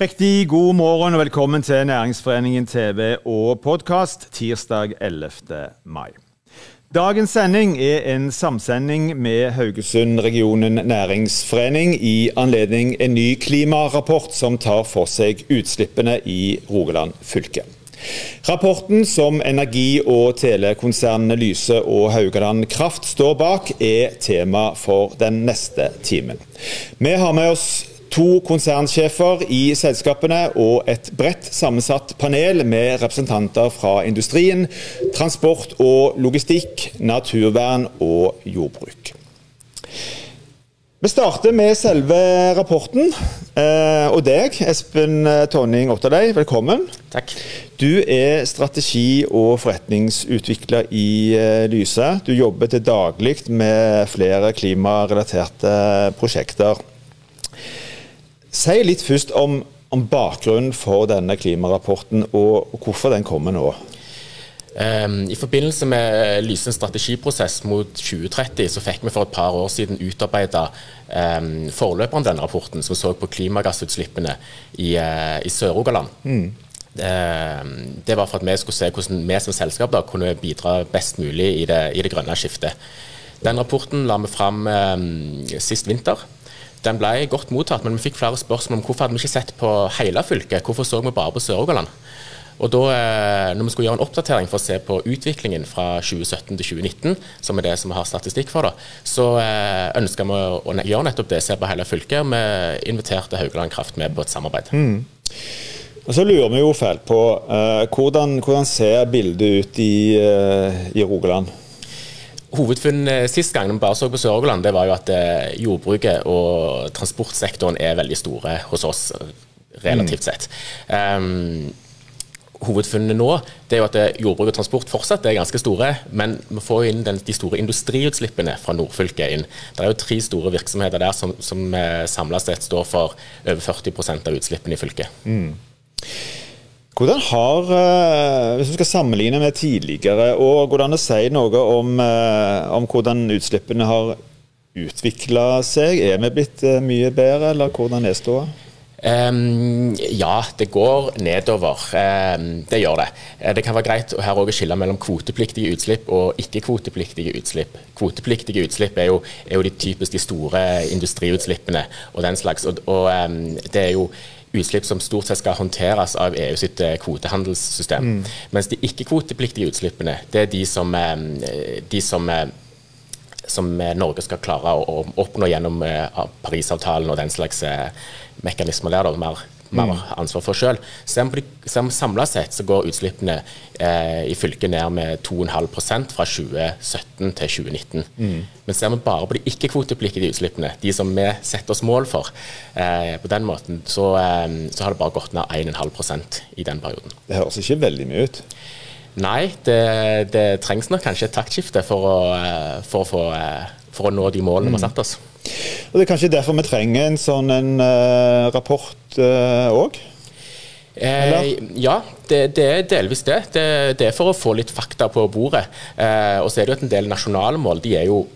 Riktig god morgen og velkommen til Næringsforeningen TV og podkast tirsdag 11. mai. Dagens sending er en samsending med Haugesund-regionen næringsforening i anledning en ny klimarapport som tar for seg utslippene i Rogaland fylke. Rapporten som energi- og telekonsernene Lyse og Haugaland Kraft står bak, er tema for den neste timen. Vi har med oss to konsernsjefer i selskapene og et bredt sammensatt panel med representanter fra industrien, transport og logistikk, naturvern og jordbruk. Vi starter med selve rapporten. Eh, og deg, Espen Tonning Otterlei, velkommen. Takk. Du er strategi- og forretningsutvikler i eh, Lyse. Du jobber til daglig med flere klimarelaterte prosjekter. Si litt først om, om bakgrunnen for denne klimarapporten, og, og hvorfor den kommer nå. Um, I forbindelse med Lysens strategiprosess mot 2030 så fikk vi for et par år siden utarbeida um, forløperen denne rapporten, som så på klimagassutslippene i, uh, i Sør-Rogaland. Mm. Uh, det var for at vi skulle se hvordan vi som selskap da, kunne bidra best mulig i det, i det grønne skiftet. Den rapporten la vi fram um, sist vinter. Den ble godt mottatt, men vi fikk flere spørsmål om hvorfor hadde vi ikke sett på hele fylket. Hvorfor så vi bare på Sør-Rogaland? Og da eh, når vi skulle gjøre en oppdatering for å se på utviklingen fra 2017 til 2019, som er det som vi har statistikk for, da, så eh, ønska vi å gjøre nettopp det, se på hele fylket. Vi inviterte Haugaland Kraft med på et samarbeid. Mm. Og Så lurer vi jo fælt på uh, hvordan, hvordan, ser bildet ut i, uh, i Rogaland? Hovedfunn sist gang vi bare så på Sør-Rogaland, det var jo at jordbruket og transportsektoren er veldig store hos oss, relativt sett. Um, hovedfunnene nå det er jo at eh, jordbruk og transport fortsatt er ganske store, men vi får inn den, de store industriutslippene fra nordfylket inn. Det er jo tre store virksomheter der som, som eh, samla sett står for over 40% av utslippene i fylket. Mm. Hvordan har, eh, Hvis vi skal sammenligne med tidligere, og går det an å si noe om, om hvordan utslippene har utvikla seg? Er vi blitt mye bedre, eller hvordan er ståa? Um, ja, det går nedover. Um, det gjør det. Det kan være greit å her også skille mellom kvotepliktige utslipp og ikke-kvotepliktige utslipp. Kvotepliktige utslipp er jo, er jo de typisk de store industriutslippene og den slags. Og, og um, det er jo utslipp som stort sett skal håndteres av EU sitt uh, kvotehandelssystem. Mm. Mens de ikke-kvotepliktige utslippene, det er de som, de som som Norge skal klare å oppnå gjennom Parisavtalen og den slags mekanismer der, da, mer, mer har ansvar for sjøl. Samla sett så går utslippene eh, i fylket ned med 2,5 fra 2017 til 2019. Mm. Men ser vi bare på de ikke-kvotepliktige utslippene, de som vi setter oss mål for, eh, på den måten, så, eh, så, har det bare gått ned 1,5% i den perioden. Det høres ikke veldig mye ut? Nei, det, det trengs nok kanskje et taktskifte for å, eh, for å, få, eh, for å nå de målene mm. vi har satt oss. Og Det er kanskje derfor vi trenger en sånn en, uh, rapport òg? Uh, eh, ja, det, det, er delvis det. det. det. er for å få litt fakta på bordet. Eh, og så er det jo at en del nasjonale mål de er jo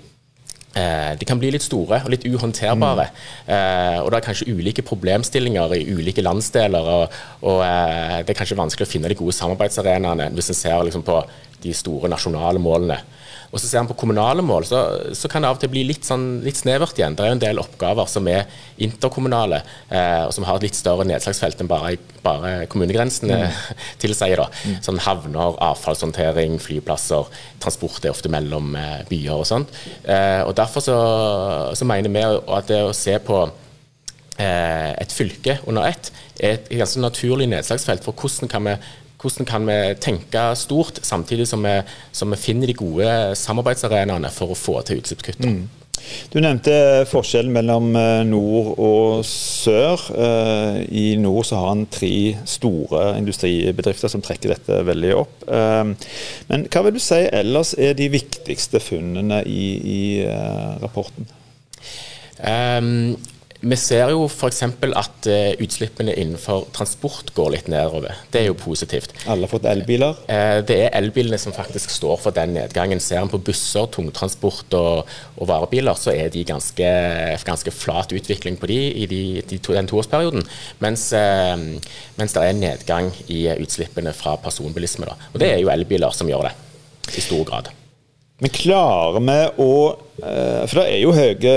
de kan bli litt store og litt uhåndterbare. Mm. og det er kanskje ulike problemstillinger i ulike landsdeler. Og, og det er kanskje vanskelig å finne de gode samarbeidsarenaene hvis en ser liksom på de store nasjonale målene. Og så ser en på kommunale mål, så, så, kan det av og til bli litt, sånn, litt snevert igjen. Det er jo en del oppgaver som er interkommunale, eh, og som har et litt større nedslagsfelt enn bare, bare kommunegrensene mm. tilsier. da. Mm. Sånn havner, avfallshåndtering, flyplasser, transport er ofte mellom eh, byer og sånt. Eh, og Derfor så, så mener vi at det å se på eh, et fylke under ett er et ganske naturlig nedslagsfelt for hvordan kan vi hvordan kan vi tenke stort, samtidig som vi, som vi finner de gode samarbeidsarenaene for å få til utslippskutt? Mm. Du nevnte forskjellen mellom eh, nord og sør. Eh, I nord så har en tre store industribedrifter som trekker dette veldig opp. Eh, men hva vil du si ellers er de viktigste funnene i, i rapporten? Um, vi ser jo f.eks. at uh, utslippene innenfor transport går litt nedover. Det er jo positivt. Alle har fått elbiler? Uh, det er elbilene som faktisk står for den nedgangen. Ser en på busser, tungtransport og, og, varebiler, så er de ganske, ganske flat utvikling på de i de, de to, den toårsperioden. Mens, uh, mens, det er nedgang i utslippene fra personbilisme. Da. Og det er jo elbiler som gjør det, i stor grad. Men klarer vi å eh, For det er jo høye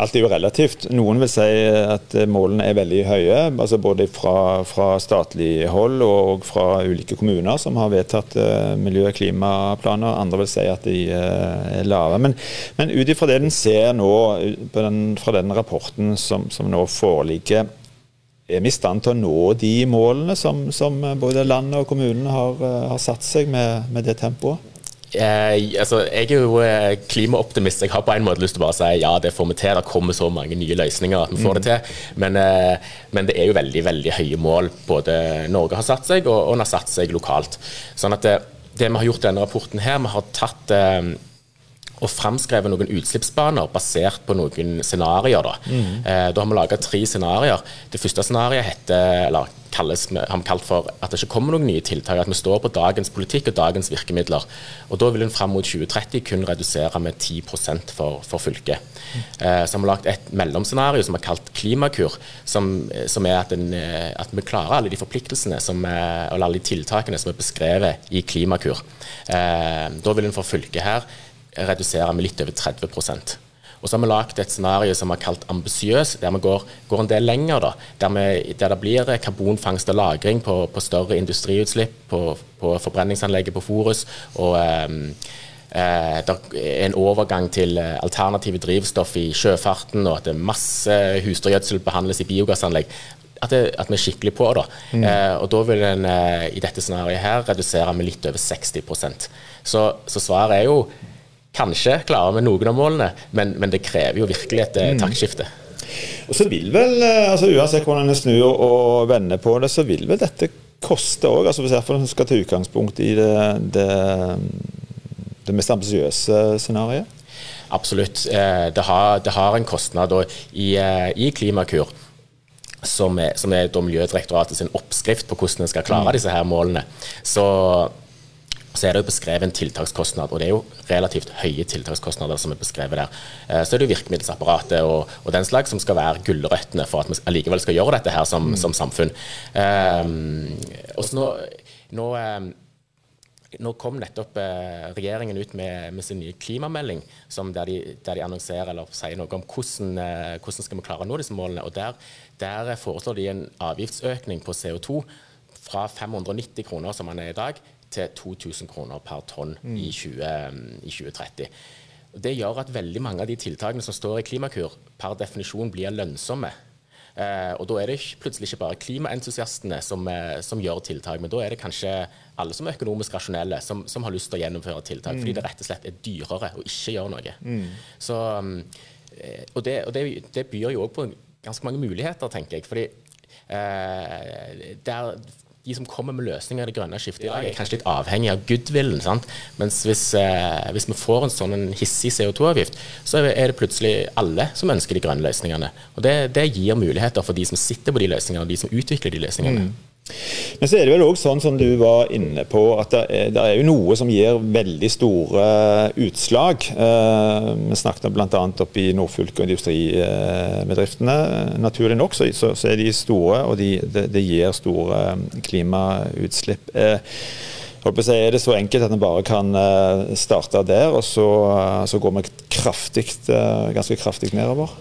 Alt er jo relativt. Noen vil si at målene er veldig høye, altså både fra, fra statlig hold og fra ulike kommuner som har vedtatt eh, miljø- og klimaplaner. Andre vil si at de eh, er lave. Men, men ut ifra det en ser nå den, fra den rapporten som, som nå foreligger, er vi i stand til å nå de målene som, som både landet og kommunene har, har satt seg med, med det tempoet? Eh, altså, jeg er jo eh, klimaoptimist. Jeg har på en måte lyst til å bare si ja, det får vi til. Det kommer så mange nye løsninger at vi får det mm. til. Men, eh, men det er jo veldig veldig høye mål både Norge har satt seg, og, og har satt seg lokalt. Sånn at det, det vi har gjort i denne rapporten her, vi har tatt eh, og framskrevet noen utslippsbaner basert på noen scenarioer. Da. Mm. Eh, da har vi laga tre scenarioer. Det første scenarioet heter, eller kalles, har vi kalt for at det ikke kommer noen nye tiltak. At vi står på dagens politikk og dagens virkemidler. Og Da vil en fram mot 2030 kun redusere med 10 for, for fylket. Mm. Eh, så har vi lagd et mellomscenario som er kalt Klimakur, som, som er at, en, eh, at, vi klarer alle de forpliktelsene som, er, eller alle de tiltakene som er beskrevet i Klimakur. Eh, da vil en for fylket her redusere med litt over 30% og så har vi lagd et scenario som er kalt ambisiøs, der vi går, går, en del lenger. Da, der, vi, der, det blir karbonfangst og -lagring på, på, større industriutslipp på, på forbrenningsanlegget på Forus. og um, Eh, det er en overgang til eh, alternative drivstoff i sjøfarten, og at masse husdyrgjødsel behandles i biogassanlegg. At, det, at, vi er skikkelig på. Da. Mm. Eh, og da vil en eh, i dette scenarioet her redusere med litt over 60 Så, så svaret er jo Kanskje klarer vi noen av målene, men, men det krever jo virkelig et eh, mm. taktskifte. Og så vil vel, eh, altså Uansett hvordan en snur og vender på det, så vil vel dette koste òg. Altså hvis en skal ta utgangspunkt i det, det, det mest ambisiøse scenarioet? Absolutt. Eh, det har, det har, en kostnad. Og i, i Klimakur, som er, som er Miljødirektoratet sin oppskrift på hvordan en skal klare mm. disse her målene, så så er det jo beskrevet en tiltakskostnad, og det er jo relativt høye tiltakskostnader som er beskrevet der. Eh, så er det jo virkemiddelapparatet og, og, den slags som skal være gulrøttene for at vi allikevel skal gjøre dette her som, mm. som samfunn. Um, og så nå, nå um, nå kom nettopp eh, regjeringen ut med, med, sin nye klimamelding, der de, der, de, annonserer eller sier noe om hvordan, eh, hvordan skal vi klare å nå disse målene. og Der, der foreslår de en avgiftsøkning på CO2 fra 590 kroner, som man er i dag, til 2000 kroner per tonn mm. i, 20, i 2030. Det gjør at veldig mange av de tiltakene som står i Klimakur, per definisjon blir lønnsomme. Eh, og Da er det plutselig ikke bare klimaentusiastene som, eh, som, gjør tiltak, men da er det kanskje alle som er økonomisk rasjonelle, som, som har lyst til å gjennomføre tiltak, mm. fordi det rett og slett er dyrere å ikke gjøre noe. Mm. Så, eh, og det, og det, det byr jo òg på ganske mange muligheter, tenker jeg. fordi eh, der de som kommer med løsninger i det grønne skiftet i dag, er kanskje litt avhengig av goodwillen. Sant? Mens hvis, eh, hvis, vi får en sånn en hissig CO2-avgift, så er det plutselig alle som ønsker de grønne løsningene. Og det, det, gir muligheter for de som sitter på de løsningene, og de som utvikler de løsningene. Mm. Men så er det vel òg sånn som du var inne på, at det er, det er jo noe som gir veldig store utslag. Uh, vi snakket bl.a. oppe i nordfylket og industribedriftene. Naturlig nok så, så, er de store, og det, de gir store klimautslipp. Jeg er det så enkelt at en bare kan starte der, og så, så går vi kraftig, ganske kraftig nedover?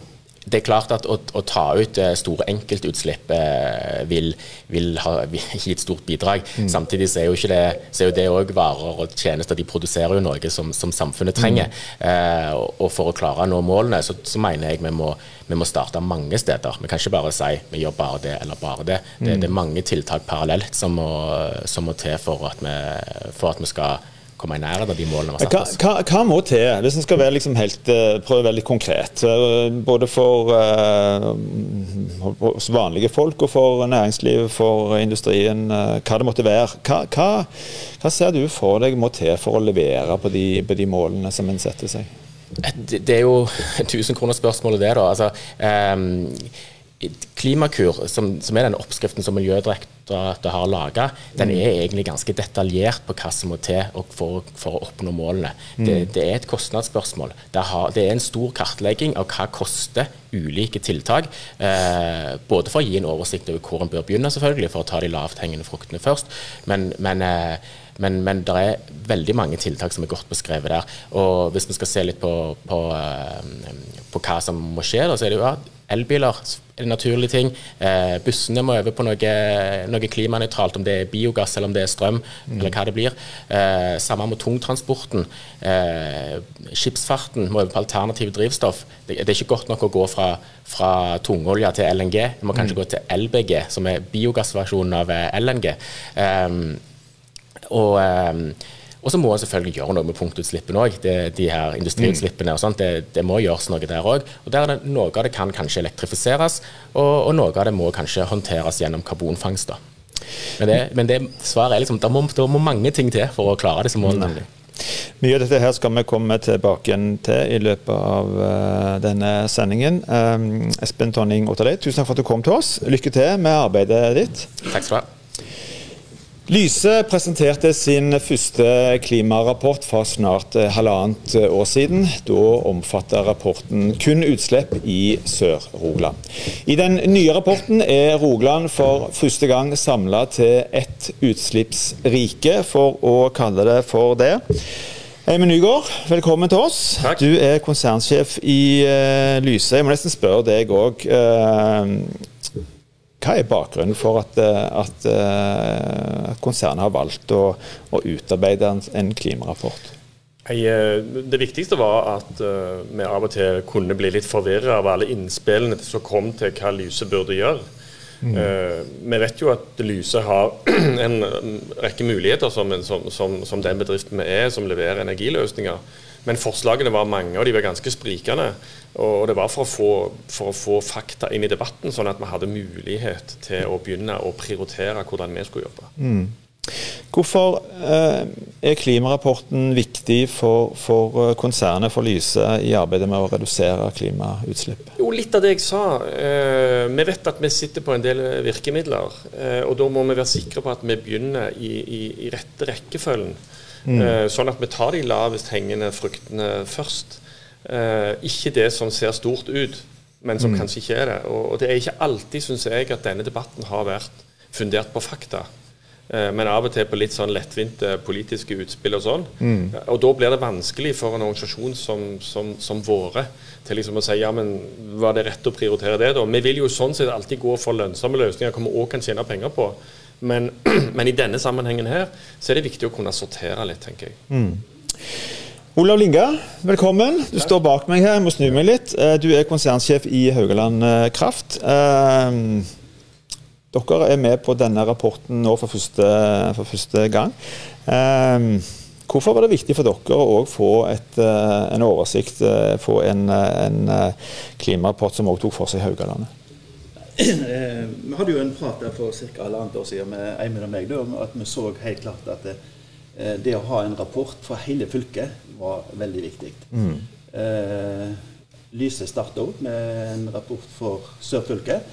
Det er klart at å, å ta ut eh, store enkeltutslipp eh, vil, vil, ha, vil, gi et stort bidrag. Mm. Samtidig så er jo, det, så er jo det òg varer og tjenester. De produserer jo noe som, som samfunnet trenger. Mm. Eh, og, og, for å klare å nå målene, så, så mener jeg vi må, vi må, starte mange steder. Vi kan ikke bare si vi gjør bare det eller bare det. Det, mm. det er mange tiltak parallelt som må, som må til for at vi, for at vi skal komme i nærheten av de målene vi har satt oss. Hva, hva, må til, hvis en skal være liksom helt, uh, prøve veldig konkret? Uh, både for uh, vanlige folk og for næringslivet, for industrien, hva det måtte være. Hva, hva, ser du for deg må til for å levere på de, på de målene som en setter seg? Det er jo 1000 kroner spørsmålet det, da. Altså, um, Klimakur, som, som, er den oppskriften som Miljødirektoratet har laga, den er egentlig ganske detaljert på hva som må til for, for å oppnå målene. Mm. Det, det, er et kostnadsspørsmål. Det, har, det, er en stor kartlegging av hva koster ulike tiltak. Eh, både for å gi en oversikt over hvor en bør begynne, selvfølgelig, for å ta de lavthengende fruktene først. men, men eh, men, men det er veldig mange tiltak som er godt beskrevet der. Og Hvis vi skal se litt på, på, eh, på hva som må skje, da, så er det jo at elbiler er en naturlig ting. Eh, bussene må over på noe, noe, klimanøytralt, om det er biogass eller om det er strøm. Mm. eller hva det blir. Eh, samme med tungtransporten. Eh, skipsfarten må over på alternative drivstoff. Det, det, er ikke godt nok å gå fra, fra tungolje til LNG. Vi må kanskje mm. gå til LBG, som er biogassversjonen av eh, LNG. Um, og, ehm, og så må en selvfølgelig gjøre noe med punktutslippene òg. De her industriutslippene og sånt, det, det, må gjøres noe der òg. Og der er det, Noe av det kan kanskje elektrifiseres, og, og noe av det må kanskje håndteres gjennom karbonfangst. da. Men, det, men det svaret er liksom, det må, det må mange ting til for å klare disse målene. Mye av dette her skal vi komme tilbake igjen til i løpet av uh, denne sendingen. Um, Espen Tonning Otterlei, tusen takk for at du kom til oss. Lykke til med arbeidet ditt. Takk skal du ha. Lyse presenterte sin første klimarapport for snart eh, halvannet eh, år siden. Da omfatter rapporten kun utslipp i Sør-Rogaland. I den nye rapporten er Rogaland for første gang samla til ett utslippsrike, for å kalle det for det. Eimen Nygaard, velkommen til oss. Takk. Du er konsernsjef i uh, Lyse. Jeg må nesten spørre deg òg. Hva er bakgrunnen for at, eh, at, eh, at konsernet har valgt å, å utarbeide en, en klimarapport? Eh, det viktigste var at vi av og til kunne bli litt forvirra av alle innspillene som kom til hva Lyse burde gjøre. Mm. vi vet jo at Lyse har en rekke muligheter som, som, som, som den bedriften vi er, som leverer energiløsninger. Men forslagene var mange, og de var ganske sprikende. Og det var for å, få, for å, få, fakta inn i debatten, sånn at vi hadde mulighet til å begynne å prioritere hvordan vi skulle jobbe. Mm. Hvorfor eh, er klimarapporten viktig for, for, eh, konsernet for Lyse i arbeidet med å redusere klimautslipp? Jo, Litt av det jeg sa. Eh, vi vet at vi sitter på en del virkemidler. Eh, og Da må vi være sikre på at vi begynner i, i, i rette rekkefølgen. Mm. Eh, sånn at vi tar de lavest hengende fruktene først. Eh, ikke det som ser stort ut, men som mm. kanskje ikke er det. Og, det er ikke alltid, syns jeg, at denne debatten har vært fundert på fakta. Eh, men av og til på litt sånn lettvinte politiske utspill og sånn. Mm. Og da blir det vanskelig for en organisasjon som, som, som våre til liksom å si ja, men var det rett å prioritere det, da? Vi vil jo sånn sett alltid gå for lønnsomme løsninger som vi òg kan tjene penger på. Men, men, i denne sammenhengen her så er det viktig å kunne sortere litt, tenker jeg. Mm. Olav Linga, velkommen. Du Takk. står bak meg her, jeg må snu meg litt. Eh, du er konsernsjef i Haugaland eh, Kraft. Eh, dere er med på denne rapporten nå for første, for første gang. Hvorfor var det viktig for dere å få et, en oversikt, få en, en klimarapport som òg tok for seg Haugalandet? Vi hadde jo en prat der for ca. halvannet år siden med Eivind og meg om at vi så helt klart at det, det, å ha en rapport for hele fylket var veldig viktig. Mm. Eh, Lyse starta opp med en rapport for sørfylket,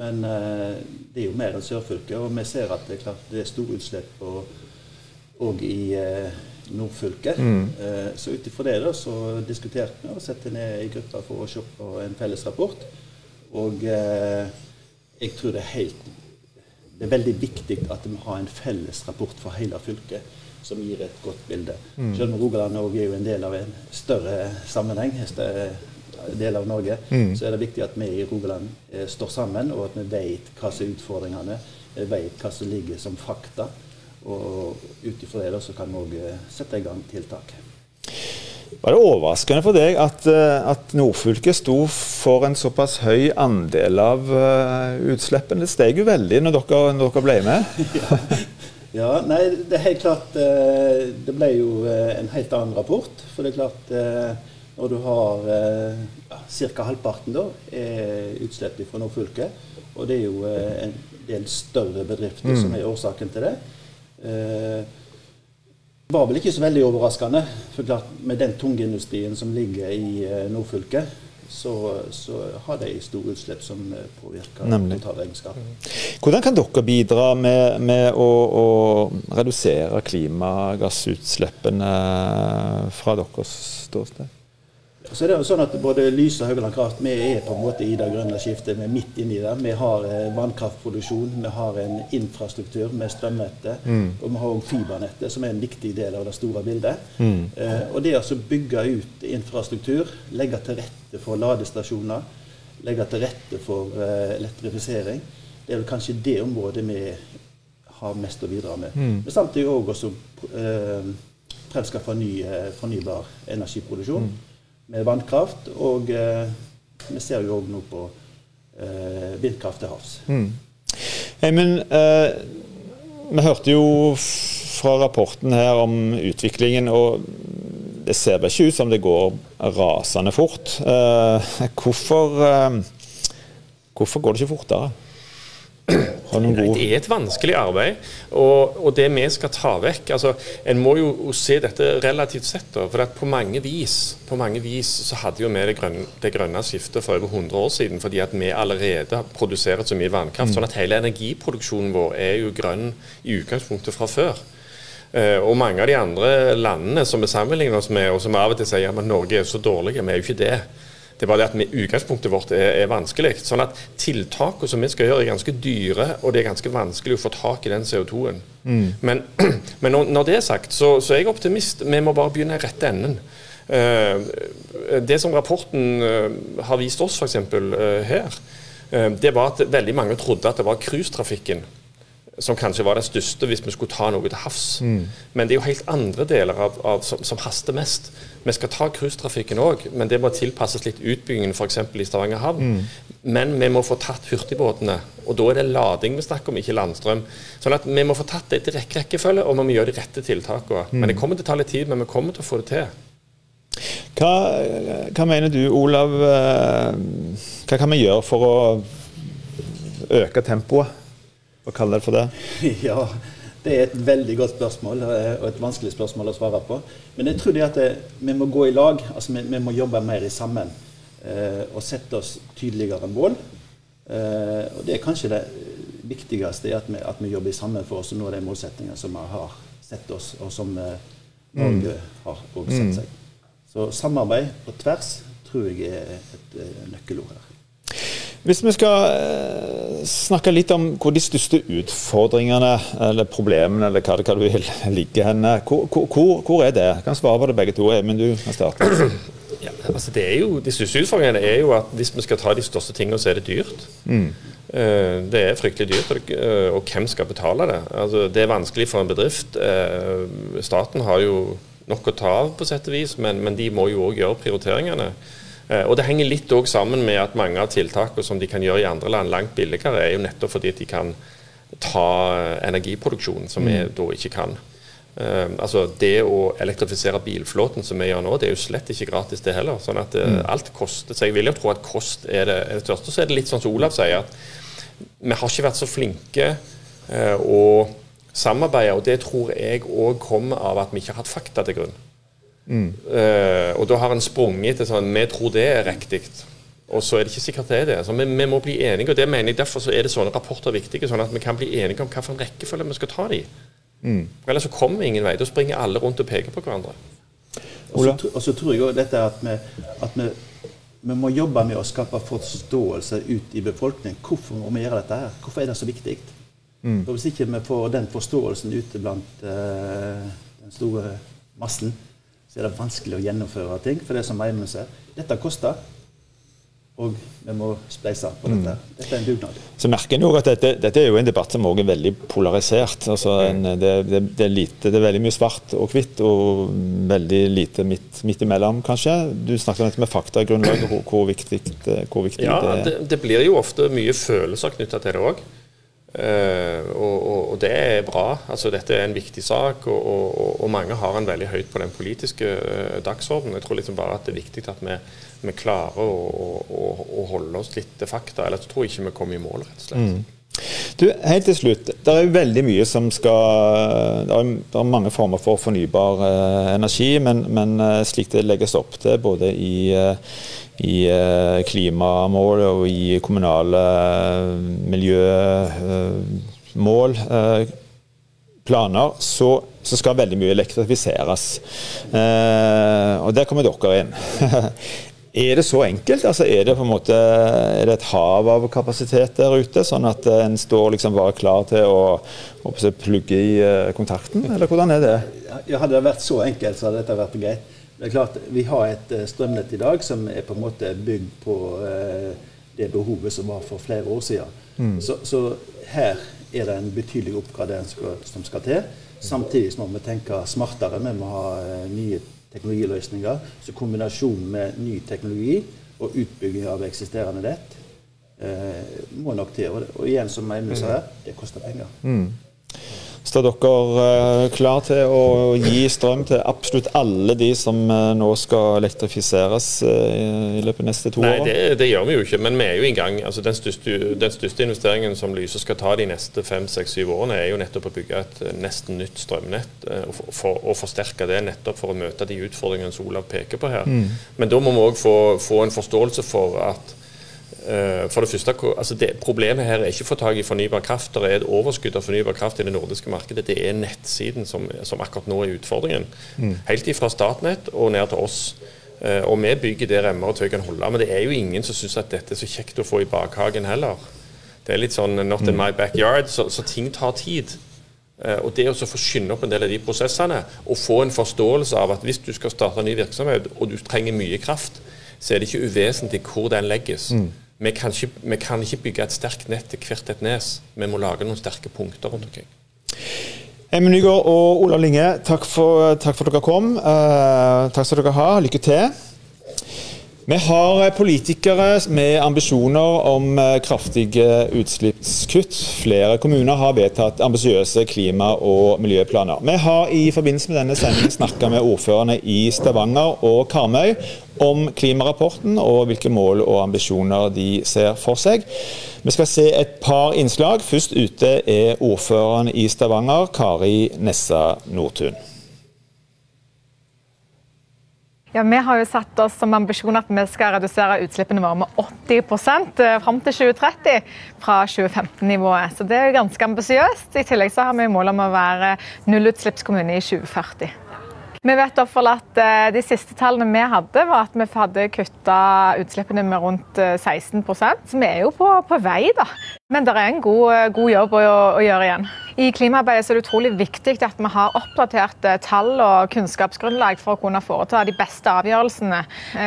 men eh, det er jo mer enn sørfylket. Og vi ser at det er klart det er store utslipp òg i eh, nordfylket. Mm. Eh, så ut ifra det da, så diskuterte vi og satte ned i gruppa for å se på en felles rapport. Og eh, jeg tror det er helt det er veldig viktig at vi har en felles rapport for hele fylket som gir et godt bilde. Mm. Selv om Rogaland er jo en del av en større sammenheng, en større del av Norge, mm. så er det viktig at vi i Rogaland eh, står sammen, og at vi vet hva som er utfordringene, vi vet hva som ligger som fakta. Og ut ifra det så kan vi òg eh, sette i gang tiltak. Var det overraskende for deg at, eh, at nordfylket sto for en såpass høy andel av utslippene? Det steg jo veldig når dere, når dere ble med. ja. Ja. nei, det er helt klart uh, Det ble jo uh, en helt annen rapport. For det er klart når du har ca. halvparten da, er utslipp fra nordfylket, og det er jo en del større bedrifter mm. som er årsaken til det. Det var vel ikke så veldig overraskende. For klart, Med den tungindustrien som ligger i eh, nordfylket, så, så, har de store utslipp som påvirker totalregnskapet. Hvordan kan dere bidra med, med å, å, redusere klimagassutslippene fra deres ståsted? Så det er jo sånn at Både Lyse og Haugaland Kraft vi er på en måte i det grønne skiftet. Vi er midt inni det. Vi har eh, vannkraftproduksjon, vi har en infrastruktur med strømnettet. Mm. Og vi har også fibernettet, som er en viktig del av det store bildet. Mm. Eh, og det å bygge ut infrastruktur, legge til rette for ladestasjoner, legge til rette for eh, elektrifisering, det er vel kanskje det området vi har mest å bidra med. Mm. Men samtidig òg også eh, fremskaffe ny eh, fornybar energiproduksjon. Mm med vannkraft. Og eh, vi ser jo òg nå på eh, vindkraft til havs. Mm. Men eh, vi hørte jo fra rapporten her om utviklingen, og det ser ikke ut som det går rasende fort. Eh, hvorfor, eh, hvorfor går det ikke fortere? Det er et vanskelig arbeid, og, og, det vi skal ta vekk altså, En må jo se dette relativt sett. Da, for på mange vis på mange vis så hadde jo vi det grønne, det grønne skiftet for over 100 år siden fordi at vi allerede produserer så mye vannkraft. Mm. sånn at hele energiproduksjonen vår er jo grønn i utgangspunktet fra før. Uh, og mange av de andre landene som vi sammenligner oss med, og som av og til sier at Norge er så dårlige, vi er jo ikke det. Det er bare det at utgangspunktet vårt er, er vanskelig. Sånn at tiltakene som vi skal gjøre, er ganske dyre, og det er ganske vanskelig å få tak i den CO2-en. Mm. Men, men når, når, det er sagt, så, så, er jeg optimist. Vi må bare begynne i rette enden. Uh, det som rapporten uh, har vist oss, f.eks. Uh, her, det var at veldig mange trodde at det var cruisetrafikken som kanskje var det største hvis vi skulle ta noe til havs. Mm. Men det er jo helt andre deler av, av, som, som, haster mest. Vi skal ta cruisetrafikken òg, men det må tilpasses litt utbyggingen f.eks. i Stavanger havn. Mm. Men vi må få tatt hurtigbåtene, og da er det lading vi snakker om, ikke landstrøm. Sånn at vi må få tatt det i rekke rekkefølge, og vi må gjøre de rette tiltakene. Mm. Men det kommer til å ta litt tid, men vi kommer til å få det til. Hva, hva mener du, Olav? Eh, hva kan vi gjøre for å øke tempoet? Hva kaller dere for det? Ja, det er et veldig godt spørsmål eh, og et vanskelig spørsmål å svare på. Men jeg tror det at eh, vi må gå i lag. altså Vi, vi må jobbe mer i sammen. Eh, og sette oss tydeligere mål. Eh, og Det er kanskje det viktigste, at vi, at vi jobber sammen for oss å nå de målsettingene som vi har sett oss, og som Norge mm. har også sett seg. Så samarbeid på tvers tror jeg er et, nøkkelord her. Hvis vi skal eh, snakke litt om hvor de største utfordringene eller problemene eller hva, det, hva du vil ligge henne, hvor, hvor, hvor, er det? Jeg kan svare på det begge to. Men du kan starte. Ja, altså det er jo, De største utfordringene er jo at hvis vi skal ta de største tingene, så er det dyrt. Mm. Eh, det er fryktelig dyrt, eh, og hvem skal betale det? Altså, det er vanskelig for en bedrift. Staten har jo nok å ta av, på sett og vis, men, men de må jo òg gjøre prioriteringene. Eh, og Det henger litt sammen med at mange av tiltakene som de kan gjøre i andre land langt billigere, er jo nettopp fordi de kan ta energiproduksjonen, som vi mm. da ikke kan. Uh, altså Det å elektrifisere bilflåten som vi gjør nå, det er jo slett ikke gratis, det heller. sånn at mm. alt koster. Så jeg vil jo tro at kost er det, er det største. Så er det litt sånn som Olav sier, at vi har ikke vært så flinke uh, å samarbeide. Og det tror jeg òg kommer av at vi ikke har hatt fakta til grunn. Mm. Uh, og da har en sprunget til sånn Vi tror det er riktig. Og så er det ikke sikkert det er det. Så vi, vi, må bli enige, og det mener jeg derfor så er det sånne rapporter viktige. Sånn at vi kan bli enige om hvilken rekkefølge vi skal ta de mm. Ellers så kommer vi ingen vei. Da springer alle rundt og peker på hverandre. Og så tror jeg òg dette at, vi, at vi, vi, må jobbe med å skape forståelse ut i befolkningen. Hvorfor må vi gjøre dette her? Hvorfor er det så viktig? Mm. For Hvis ikke vi får den forståelsen ute blant uh, den store massen, så er det vanskelig å gjennomføre ting. For det som Eivind sier, dette koster. Og vi må spleise på dette. Mm. Dette er en dugnad. Så merker en jo at dette, dette, er jo en debatt som også er veldig polarisert. Altså en, det, det, det, er lite, det, er veldig mye svart og hvitt, og veldig lite midt, midt imellom, kanskje. Du snakket om dette med faktagrunnlaget, hvor, hvor viktig, hvor viktig ja, det er. Det, blir jo ofte mye følelser knytta til det òg. Uh, og, og, og, det er bra. altså Dette er en viktig sak, og, og mange har en veldig høyt på den politiske uh, dagsordenen. Jeg tror liksom bare at det er viktig at vi, vi klarer å, å, å, holde oss litt til fakta. Ellers tror jeg ikke vi kommer i mål, rett og slett. Mm. Du, helt til slutt. Det er jo veldig mye som skal Det er, mange former for fornybar eh, energi, men, men eh, slik det legges opp til både i, eh, i eh, klimamål og i kommunale eh, miljømål, eh, planer, så, så, skal veldig mye elektrifiseres. og der kommer dere inn. Er det så enkelt? Altså, er, det en måte, er det et hav av kapasitet der ute, sånn at en står liksom bare klar til å, å plugge i kontakten, eller hvordan er det? Ja, hadde det vært så enkelt, så hadde dette vært greit. Det er klart, Vi har et eh, strømnett i dag som er på en måte bygd på det behovet som var for flere år siden. Mm. Så, så, her er det en betydelig oppgradering som skal til. Samtidig må vi tenke smartere. Vi må ha nye teknologiløsninger. Så kombinasjonen med ny teknologi og utbygging av eksisterende nett eh, må nok til. Og, og igjen, som Eivind sa her, det koster penger. Mm. Står dere eh, klar til å gi strøm til absolutt alle de som eh, nå skal elektrifiseres eh, i løpet av neste to år? Nei, det, det, gjør vi jo ikke, men vi er jo i gang. Altså, den, største, den største investeringen som Lyse skal ta de neste fem, seks, syv årene, er jo nettopp å bygge et nesten nytt strømnett og, for, og forsterke det nettopp for å møte de utfordringene som Olav peker på her. Mm. Men da må vi òg få, få en forståelse for at for det første, altså det, Problemet her er ikke å få tak i fornybar kraft. Det er et overskudd av fornybar kraft i det nordiske markedet. Det er nettsiden som, som akkurat nå er utfordringen. Mm. Helt ifra Statnett og ned til oss. Eh, og vi bygger det remmer og tøy kan holde. Men det er jo ingen som syns at dette er så kjekt å få i bakhagen heller. Det er litt sånn not in my backyard. Så, så ting tar tid. Og det å få skynde opp en del av de prosessene og få en forståelse av at hvis du skal starte en ny virksomhet og du trenger mye kraft, så er det ikke uvesentlig hvor den legges. Mm. Vi kan, ikke, vi kan ikke bygge et sterkt nett til hvert et nes. Vi må lage noen sterke punkter rundt omkring. Emil Nygaard og Ola Linge, takk for, takk for at dere kom. Uh, takk skal dere ha. Lykke til. Vi har politikere med ambisjoner om eh, kraftige utslippskutt. Flere kommuner har vedtatt ambisiøse klima- og miljøplaner. Vi har i forbindelse med denne sendingen snakka med ordførerne i Stavanger og Karmøy om klimarapporten og hvilke mål og ambisjoner de ser for seg. Vi skal se et par innslag. Først ute er ordføreren i Stavanger, Kari Nessa Nordtun. Ja, Vi har jo satt oss som ambisjon at vi skal redusere utslippene våre med 80 eh, fram til 2030 fra 2015-nivået. Så Det er ganske ambisiøst. I tillegg så har vi mål om å være nullutslippskommune i 2040. Vi vet at eh, De siste tallene vi hadde, var at vi hadde kutta utslippene med rundt 16 eh, Så vi er jo på, på vei, da. Men det er en god, eh, god jobb å, å, gjøre igjen. I klimaarbeidet er det utrolig viktig at vi har oppdaterte tall og kunnskapsgrunnlag for å kunne foreta de beste avgjørelsene.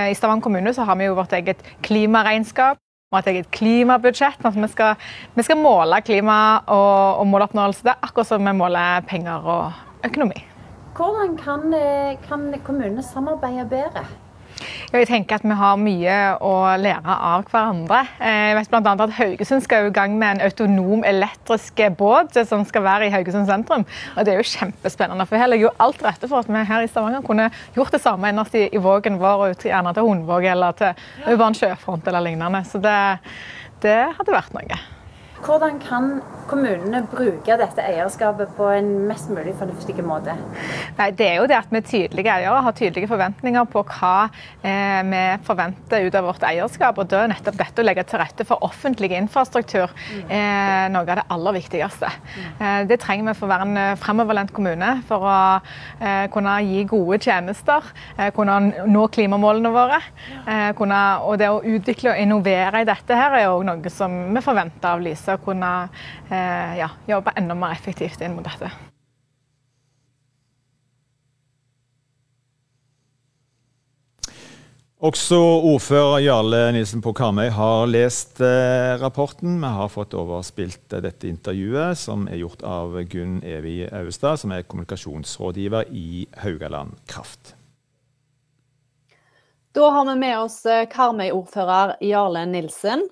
I Stavanger kommune har vi jo vårt eget klimaregnskap og et eget klimabudsjett. Altså vi skal, vi skal måle klima og, og måloppnåelse. Det er akkurat som vi måler penger og økonomi. Hvordan kan, eh, kan kommunene samarbeide bedre? Jeg tenker at Vi har mye å lære av hverandre. Eh, jeg vet blant annet at Haugesund skal i gang med en autonom elektrisk båt som skal være i Haugesund sentrum. Og Det er jo kjempespennende. for Her ligger jo alt rette for at vi her i Stavanger kunne gjort det samme innerst i, i Vågen vår, ut gjerne til Hundvåg eller til Urban sjøfront eller lignende. Så det, det hadde vært noe. Hvordan kan kommunene bruke dette eierskapet på en mest mulig fornuftig måte? Nei, det er jo det at vi er tydelige eiere har tydelige forventninger på hva eh, vi forventer ut av vårt eierskap. og Da er nettopp dette å legge til rette for offentlig infrastruktur mm. eh, noe av det aller viktigste. Mm. Eh, det trenger vi for å være en eh, fremoverlent kommune for å eh, kunne gi gode tjenester, eh, kunne nå klimamålene våre. Kunne, og det å utvikle og innovere i dette her er òg noe som vi forventer av Lyse å kunne eh, ja, jobbe enda mer effektivt inn mot dette. Også ordfører Jarle Nilsen på Karmøy har lest eh, rapporten. Vi har fått overspilt eh, dette intervjuet, som er gjort av Gunn Evi Austad, som er kommunikasjonsrådgiver i Haugaland Kraft. Da har vi med oss eh, Karmøy-ordfører Jarle Nilsen.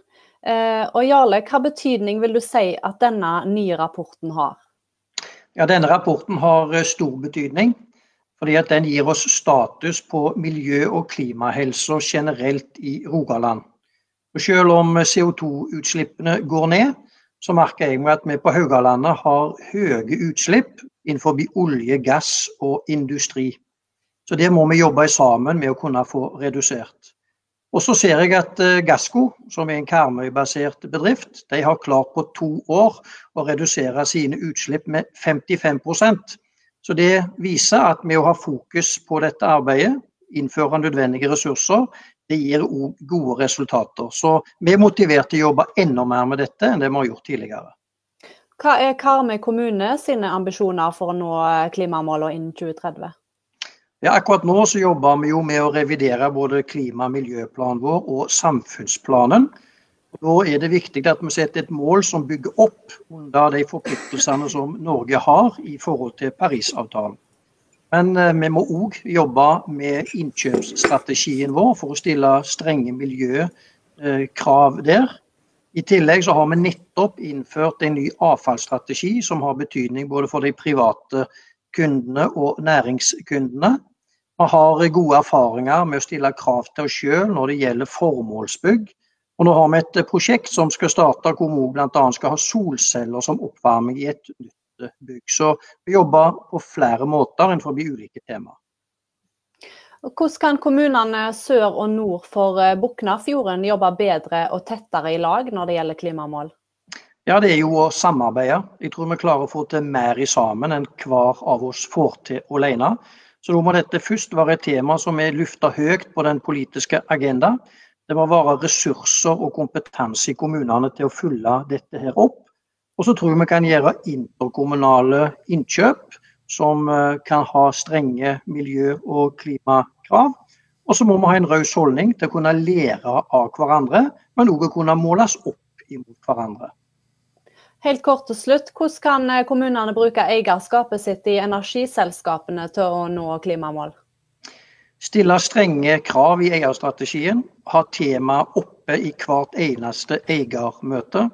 Eh, og Jarle, hva betydning vil du si at denne nye rapporten har? Ja, Denne rapporten har eh, stor betydning. fordi at Den gir oss status på miljø- og klimahelsa generelt i Rogaland. Og selv om CO2-utslippene går ned, så merker jeg meg at vi på Haugalandet har høye utslipp innenfor olje, gass og industri. Så det må vi jobbe sammen med å kunne få redusert. Og så ser jeg at eh, Gassco, som er en Karmøy-basert bedrift, de har klart på to år å redusere sine utslipp med 55% Så det viser at med å ha fokus på dette arbeidet, innføre nødvendige ressurser, det gir òg gode resultater. Så vi er motivert til å jobbe enda mer med dette enn det vi har gjort tidligere. Hva er Karmøy kommune sine ambisjoner for å nå klimamålene innen 2030? Ja, akkurat nå så jobber vi jo med å revidere både klima- og miljøplanen vår og samfunnsplanen. Da er det viktig at vi setter et mål som bygger opp under de forpliktelsene som Norge har i forhold til Parisavtalen. Men eh, vi må òg jobbe med innkjøpsstrategien vår for å stille strenge miljøkrav der. I tillegg så har vi nettopp innført en ny avfallsstrategi som har betydning både for de private kundene og næringskundene. Vi har gode erfaringer med å stille krav til oss sjøl når det gjelder formålsbygg. Og nå har vi et prosjekt som skal starte hvor vi bl.a. skal ha solceller som oppvarming i et nytt bygg. Så vi jobber på flere måter innenfor ulike temaer. Hvordan kan kommunene sør og nord for Buknafjorden jobbe bedre og tettere i lag når det gjelder klimamål? Ja, Det er jo å samarbeide. Jeg tror vi klarer å få til mer i sammen enn hver av oss får til alene. Så da må dette først være et tema som er lufta høyt på den politiske agenda. Det må være ressurser og kompetanse i kommunene til å følge dette her opp. Og så tror jeg vi kan gjøre interkommunale innkjøp som eh, kan ha strenge miljø- og klimakrav. Og så må vi ha en raus holdning til å kunne lære av hverandre, men òg kunne måles opp imot hverandre. Helt kort til slutt, Hvordan kan eh, kommunene bruke eierskapet sitt i energiselskapene til å nå klimamål? Stille strenge krav i eierstrategien, ha temaet oppe i hvert eneste eiermøte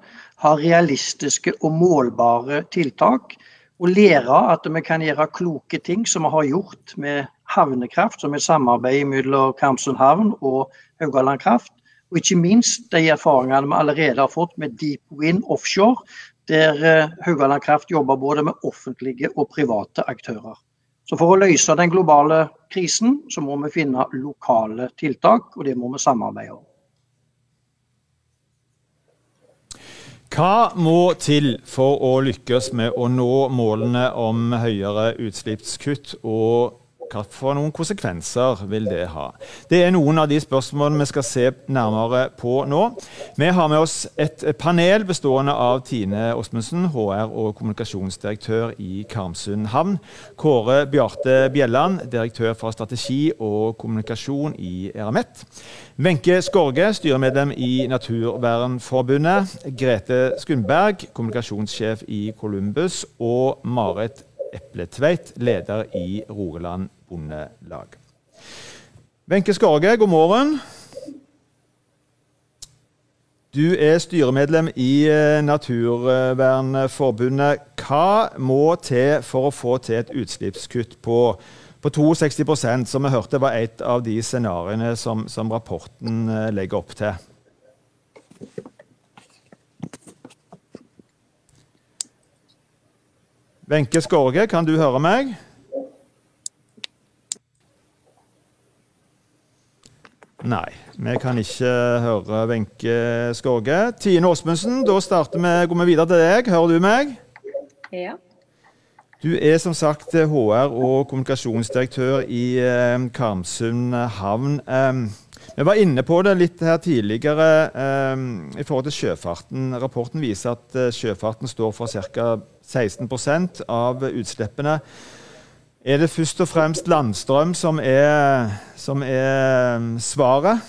ha realistiske og målbare tiltak. Og lære at vi kan gjøre kloke ting som vi har gjort med havnekraft, som er samarbeid mellom Karmsund havn og Haugaland Kraft. Og ikke minst de erfaringene vi allerede har fått med Deep Wind Offshore, der eh, Haugaland Kraft jobber både med offentlige og private aktører. Så For å løse den globale krisen, så må vi finne lokale tiltak, og det må vi samarbeide om. Hva må til for å lykkes med å nå målene om høyere utslippskutt, og hva for noen konsekvenser vil det ha? Det er noen av de spørsmålene vi skal se nærmere på nå. Vi har med oss et panel bestående av Tine Åsmundsen, HR- og kommunikasjonsdirektør i Karmsund havn. Kåre Bjarte Bjelland, direktør for strategi og kommunikasjon i Eramet. Wenche Skorge, styremedlem i Naturvernforbundet. Grete Skundberg, kommunikasjonssjef i Columbus. Og Marit Epletveit, leder i Rogaland Bondelag. Wenche Skorge, god morgen. Du er styremedlem i eh, Naturvernforbundet. Hva må til for å få til et utslippskutt på på 62% som vi hørte var et av de scenarioene som, som rapporten eh, legger opp til. Wenche Skorge, kan du høre meg? Nei, vi kan ikke høre Wenche Skorge. Tine Åsmundsen, da starter vi, går vi videre til deg. Hører du meg? Ja. Du er som sagt HR- og kommunikasjonsdirektør i eh, Karmsund havn. Vi var inne på det litt her tidligere i forhold til sjøfarten. Rapporten viser at eh, sjøfarten står for ca. 16% av utslippene. Er det først og fremst landstrøm som er, som er eh, svaret?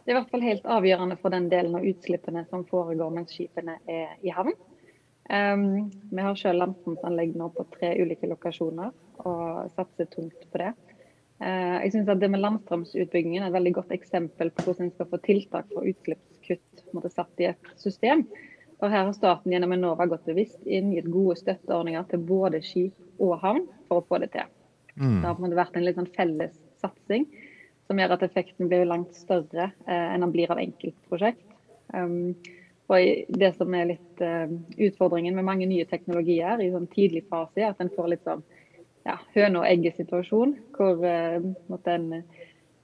Det er i hvert fall helt avgjørende for den delen av utslippene som foregår mens skipene er i havn. Um, vi har selv landstrømsanlegg nå på tre ulike lokasjoner og satser tungt på det. Uh, jeg synes at Det med landstrømsutbyggingen er et veldig godt eksempel på hvordan en skal få tiltak for utslippskutt satt i et system. For Her har staten gjennom Enova gått bevisst inn gitt gode støtteordninger til både skip og havn for å få det til. Mm. Det har vært en litt sånn felles satsing som gjør at effekten blir langt større eh, enn den blir av enkeltprosjekt. Um, Og Det som er litt uh, utfordringen med mange nye teknologier i sånn tidlig fase, er at en får litt sånn ja, høne og egget-situasjon. Hvor uh, en,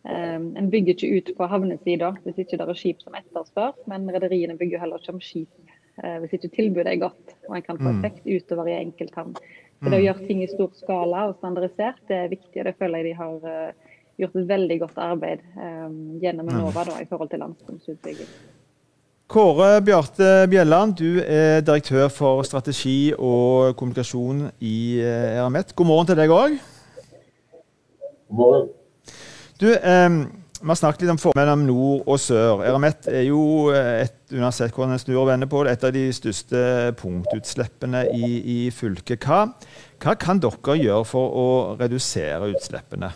uh, en bygger ikke ut på havnesida hvis ikke det er skip som etterspør, men rederiene bygger heller ikke om skip hvis ikke tilbudet er godt og en kan få mm. effekt utover i enkelthavn. Så det å mm. gjøre ting i stor skala og standardisert, det er viktig. og Det føler jeg de har gjort et veldig godt arbeid gjennom Enova da, i forhold til landstrømsutbygging. Kåre Bjarte Bjelland, du er direktør for strategi og kommunikasjon i eh, Eramet. God morgen til deg òg. God morgen. Du, eh, vi har snakket litt om forholdet mellom nord og sør. Eramet er jo, eh, et, uansett hvordan snur og vender på et av de største punktutslippene i, i fylket. Hva, hva kan dere gjøre for å redusere utslippene?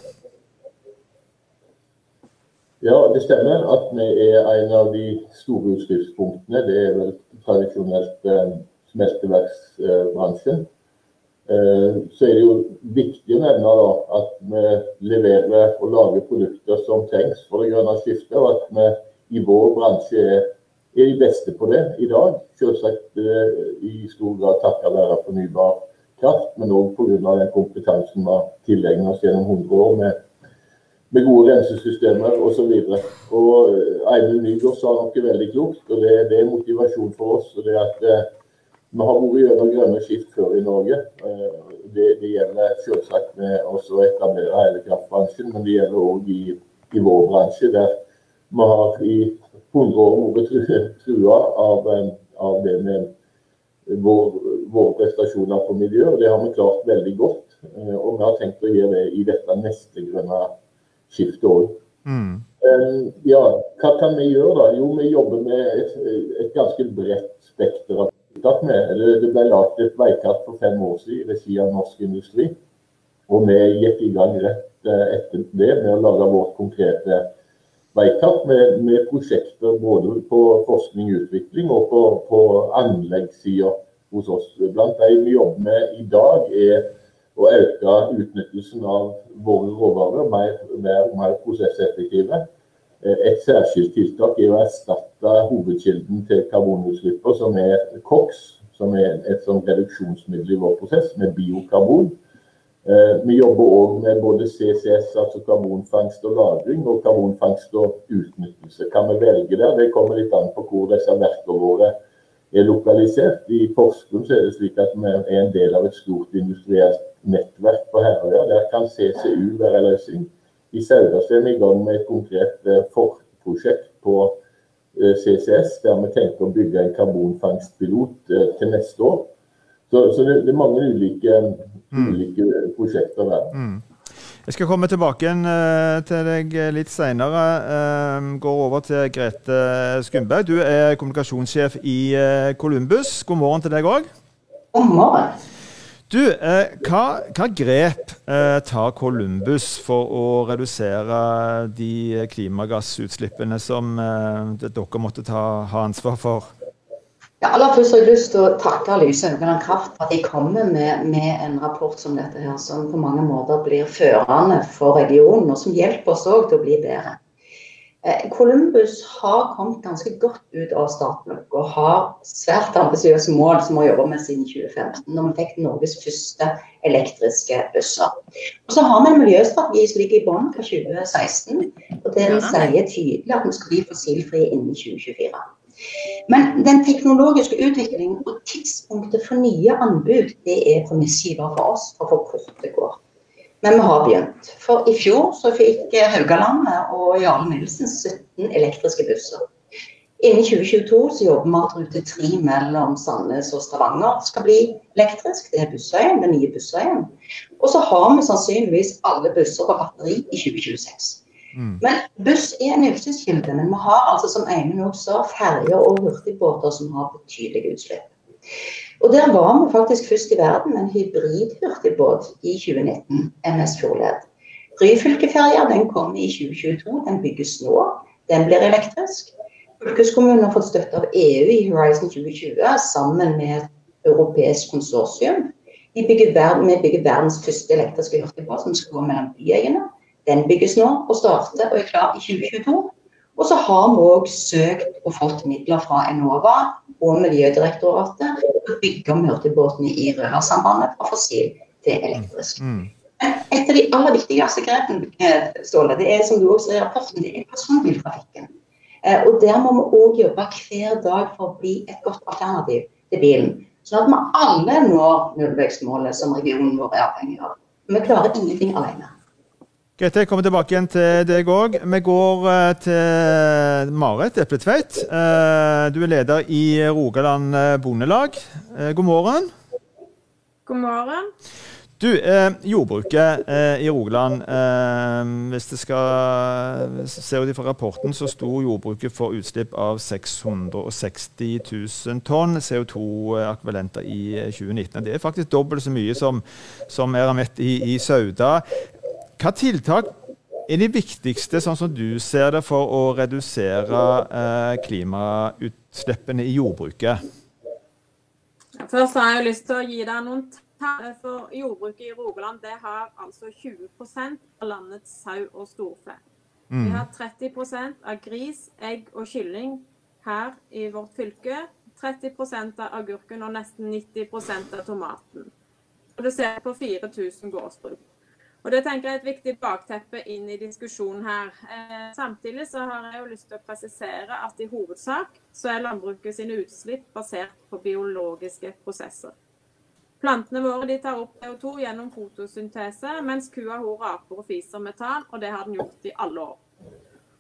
Ja, det stemmer at vi er en av de store utslippspunktene. Det er vel tradisjonelt eh, smelteverksbransjen. Eh, så er det jo viktig å nevne da, at vi leverer og lager produkter som trengs for det grønne skiftet, og at vi i vår bransje er, er de beste på det i dag. Selvsagt eh, i stor grad takket være fornybar kraft, men òg pga. den kompetansen vi har tilegnet oss gjennom 100 år med med gode rensesystemer osv. Eivind Nygaard sa noe veldig klokt, og det, det, er motivasjon for oss. og det at eh, Vi har vært gjennom grønne skift før i Norge. Eh, det, det gjelder selvsagt med å etablere hele kraftbransjen, men det gjelder òg i, i, vår bransje, der vi har i 100 år vært trua av, eh, av det med vår, prestasjoner på miljø. og Det har vi klart veldig godt. Eh, og vi har tenkt å gjøre det i dette neste grønne skiftet òg. Mm. Ja, hva kan vi gjøre da? Jo, vi jobber med et, et ganske bredt spekter av. Det ble laget et veikart for fem år siden i regi av Norsk Industri. Og vi gikk i gang rett eh, etter det med å lage vårt konkrete veikart med, med prosjekter både på forskning og utvikling og på, på anleggssida hos oss. Blant de vi jobber med i dag, er å øke utnyttelsen av våre råvarer, mer, mer, mer prosesseffektive. Eh, et særskilt tiltak er å erstatte hovedkilden til karbonutslippene, som er COX, som er et sånt reduksjonsmiddel i vår prosess, med biokarbon. Eh, vi jobber òg med både CCS, altså karbonfangst og -lagring, og karbonfangst og utnyttelse. Kan vi velge der? Det kommer litt an på hvor disse verkene våre er lokalisert. I Porsgrunn er det slik at vi er en del av et stort industrielt nettverk på Herøya. Der kan CCU være løsning. I Saudas er vi i gang med et konkret eh, forprosjekt på eh, CCS, der vi tenker å bygge en karbonfangstpilot eh, til neste år. Så, så det, det, er mange ulike, mm. ulike prosjekter der. Mm. Jeg skal komme tilbake igjen til deg litt senere. Går over til Grete Skumberg. Du er kommunikasjonssjef i Columbus. God morgen til deg òg. God morgen. Du, eh, hva, hva, grep eh, tar Columbus for å redusere de klimagassutslippene som eh, dere måtte ta, ha ansvar for? Ja, aller først har jeg lyst til å takke Lyse Haugaland Kraft for at de kommer med, med, en rapport som dette, her, som på mange måter blir førende for regionen, og som hjelper oss òg til å bli bedre. Eh, Columbus har kommet ganske godt ut av startblokk og har svært ambisiøse mål som har jobbet med siden 2015, når vi fikk Norges første elektriske busser. Og Så har vi en miljøstrategi som ligger i bunnen fra 2016, og den sier tydelig at vi skal bli fossilfrie innen 2024. Men den teknologiske utviklingen og tidspunktet for nye anbud det er premissgiver for oss for hvor kort det går. Men vi har begynt. For i fjor så fikk Haugalandet og Jarle Nilsen 17 elektriske busser. Innen 2022 så jobber vi at rute 3 mellom Sandnes og Stavanger skal bli elektrisk. Det er Bussøyen, den nye Bussøyen. Og så har vi sannsynligvis alle busser på batteri i 2026. Mm. Men buss er en utslippskilde. Men vi har altså som Eivind også ferjer og hurtigbåter som har betydelige utslipp. Og der var vi faktisk først i verden med en hybridhurtigbåt i 2019, MS Fjordled. Ryfylkeferja den kom i 2022, den bygges nå. Den blir elektrisk. Fylkeskommunen har fått støtte av EU i Horizon 2020 sammen med et europeisk konsortium. Vi bygger, verden, vi bygger verdens første elektriske hurtigbåt som skal gå mellom byøyene. Den bygges nå og starter og er klar i 2022. Og så har vi òg søkt og fått midler fra Enova og Miljødirektoratet til å bygge hurtigbåtene i Rødhavssambandet fra fossil til elektrisk. Mm. Et av de aller viktigste grepene eh, Ståle, det er som du også ser i rapporten, det er personbiltrafikken. Eh, og Der må vi òg jobbe hver dag for å bli et godt alternativ til bilen. Sånn at vi alle når nullvekstmålet som regionen vår er avhengig av. Vi klarer ingenting alene. Grete, jeg kommer tilbake igjen til deg òg. Vi går uh, til Marit Epletveit. Uh, du er leder i Rogaland Bondelag. Uh, god morgen. God morgen. Du, jordbruket i Rogaland. hvis det skal se ut fra rapporten, så sto jordbruket for utslipp av 660 000 tonn CO2-akvalenter i 2019. Det er faktisk dobbelt så mye som, som mitt i, i Sauda. Hva tiltak er de viktigste, sånn som du ser det, for å redusere eh, klimautslippene i jordbruket? Først har jeg lyst til å gi deg noen tall. For jordbruket i Rogaland det har altså 20% av landets sau og storfe. Mm. Vi har 30% av gris, egg og kylling her i vårt fylke. 30% av agurken og nesten 90% av tomaten. Og du ser på 4000 gårdsbruk. Og Det tenker jeg er et viktig bakteppe inn i diskusjonen her. Eh, samtidig så har jeg jo lyst til å presisere at i hovedsak så er landbruket sine utslipp basert på biologiske prosesser. Plantene våre de tar opp CO2 gjennom fotosyntese, mens kua hun raper og fiser metan, og det har den gjort i alle år.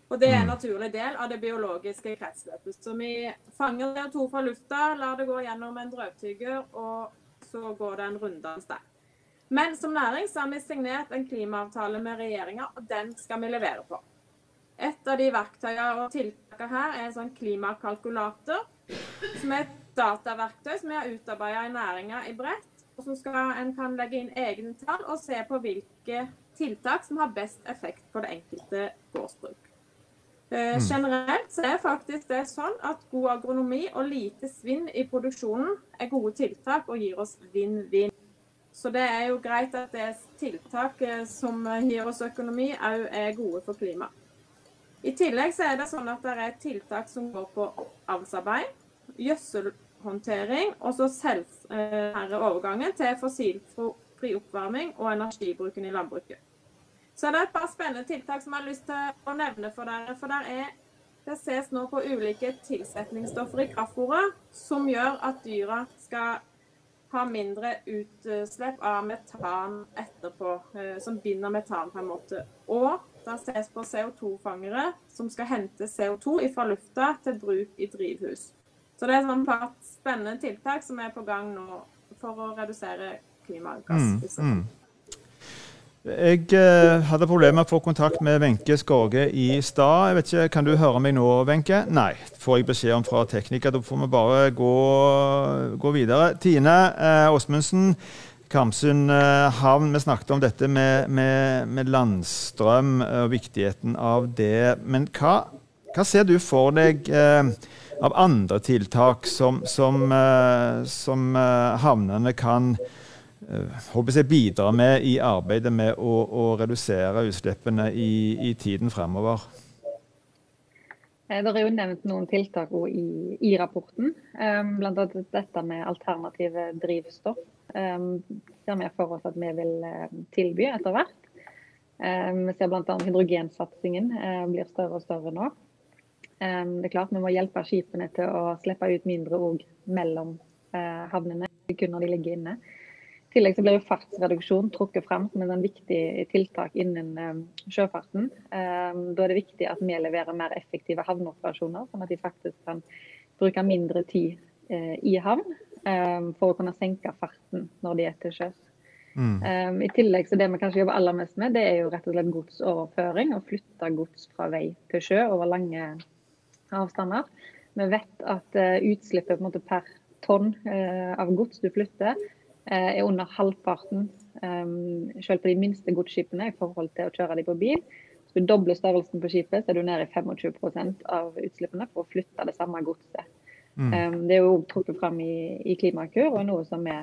Og Det er en naturlig del av det biologiske kretsløpet. Så vi fanger CO2 fra lufta, lar det gå gjennom en drøvtygger, og så går det en runddans der. Men som næring så har vi signert en klimaavtale med regjeringa, og den skal vi levere på. Et av de verktøyene og tiltakene her er en sånn klimakalkulator, som er et dataverktøy som vi har utarbeida i næringa i bredt. og som skal, En kan legge inn egne tall og se på hvilke tiltak som har best effekt på det enkelte gårdsbruk. Uh, generelt så er faktisk det sånn at god agronomi og lite svinn i produksjonen er gode tiltak og gir oss vinn-vinn. Så det er jo greit at det er tiltak eh, som gir oss økonomi, òg er gode for klima. I tillegg så er det sånn at det er tiltak som går på avlsarbeid, gjødselhåndtering og så selvnære overgangen til fossilfri oppvarming og energibruken i landbruket. Så det er et par spennende tiltak som jeg har lyst til å nevne for dere. For der er, det ses nå på ulike tilsetningsstoffer i kraftfôret som gjør at dyra skal ha mindre utslipp av metan etterpå, eh, som binder metan på en måte. Og det ses på CO2-fangere som skal hente CO2 fra lufta til bruk i drivhus. Så det er sånn spennende tiltak som er på gang nå for å redusere klimagassutslipp. Mm, mm. Jeg eh, hadde problemer med å få kontakt med Wenche Skåge i stad. Kan du høre meg nå, Wenche? Nei, får jeg beskjed om fra tekniker. Da får vi bare gå, gå videre. Tine eh, Åsmundsen, Karmsund eh, havn. Vi snakket om dette med, med, med, landstrøm og viktigheten av det. Men hva, hva ser du for deg eh, av andre tiltak som, som, eh, som eh, havnene kan gjøre? Håper eh, jeg bidrar med i arbeidet med å, å redusere utslippene i, i tiden fremover? Eh, det er jo nevnt noen tiltak i, i, rapporten, um, bl.a. dette med alternative drivstoff. Um, ser vi for oss at vi vil tilby etter hvert. Vi ser bl.a. hydrogensatsingen blir større og større nå. Det er klart Vi må hjelpe skipene til å slippe ut mindre òg mellom havnene, kun når de ligger inne tillegg så blir jo fartsreduksjon trukket frem som en viktig tiltak innen um, sjøfarten. Um, da er det viktig at vi leverer mer effektive havneoperasjoner, sånn at de faktisk kan bruke mindre tid uh, i havn for å kunne senke farten når de er til sjøs. Mm. I tillegg så Det vi kanskje jobber aller mest med, det er jo rett og slett godsoverføring. Å flytte gods fra vei til sjø over lange avstander. Vi vet at utslippet per tonn av gods du flytter, Eh, er under halvparten um, selv på de minste godsskipene i forhold til å kjøre de på bil. Hvis du dobler størrelsen på skipet, så er du nede i 25% av utslippene for å flytte det samme godset. Mm. Um, det er jo trukket fram i, i Klimakur og noe som vi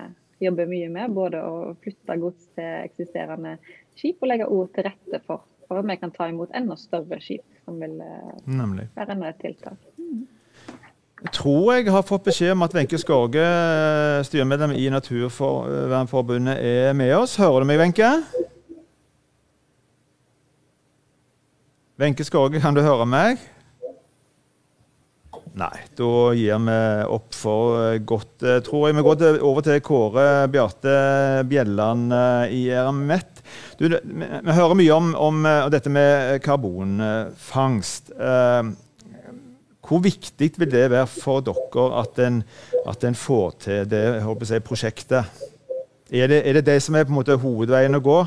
jobber mye med. Både å flytte gods til eksisterende skip og legge ord til rette for, for at vi kan ta imot enda større skip, som vil Nemlig. være enda et tiltak. Jeg tror jeg har fått beskjed om at Wenche Skorge, styremedlem i Naturvernforbundet, er med oss. Hører du meg, Wenche? Wenche Skorge, kan du høre meg? Nei, da gir vi opp for godt, tror jeg. Vi går over til Kåre Bjarte Bjelland i Eramet. Du, vi hører mye om, om, dette med karbonfangst. Hvor viktig vil det være for dere at en, at en får til det jeg, prosjektet? Er det, er det, det som er på en måte hovedveien å gå?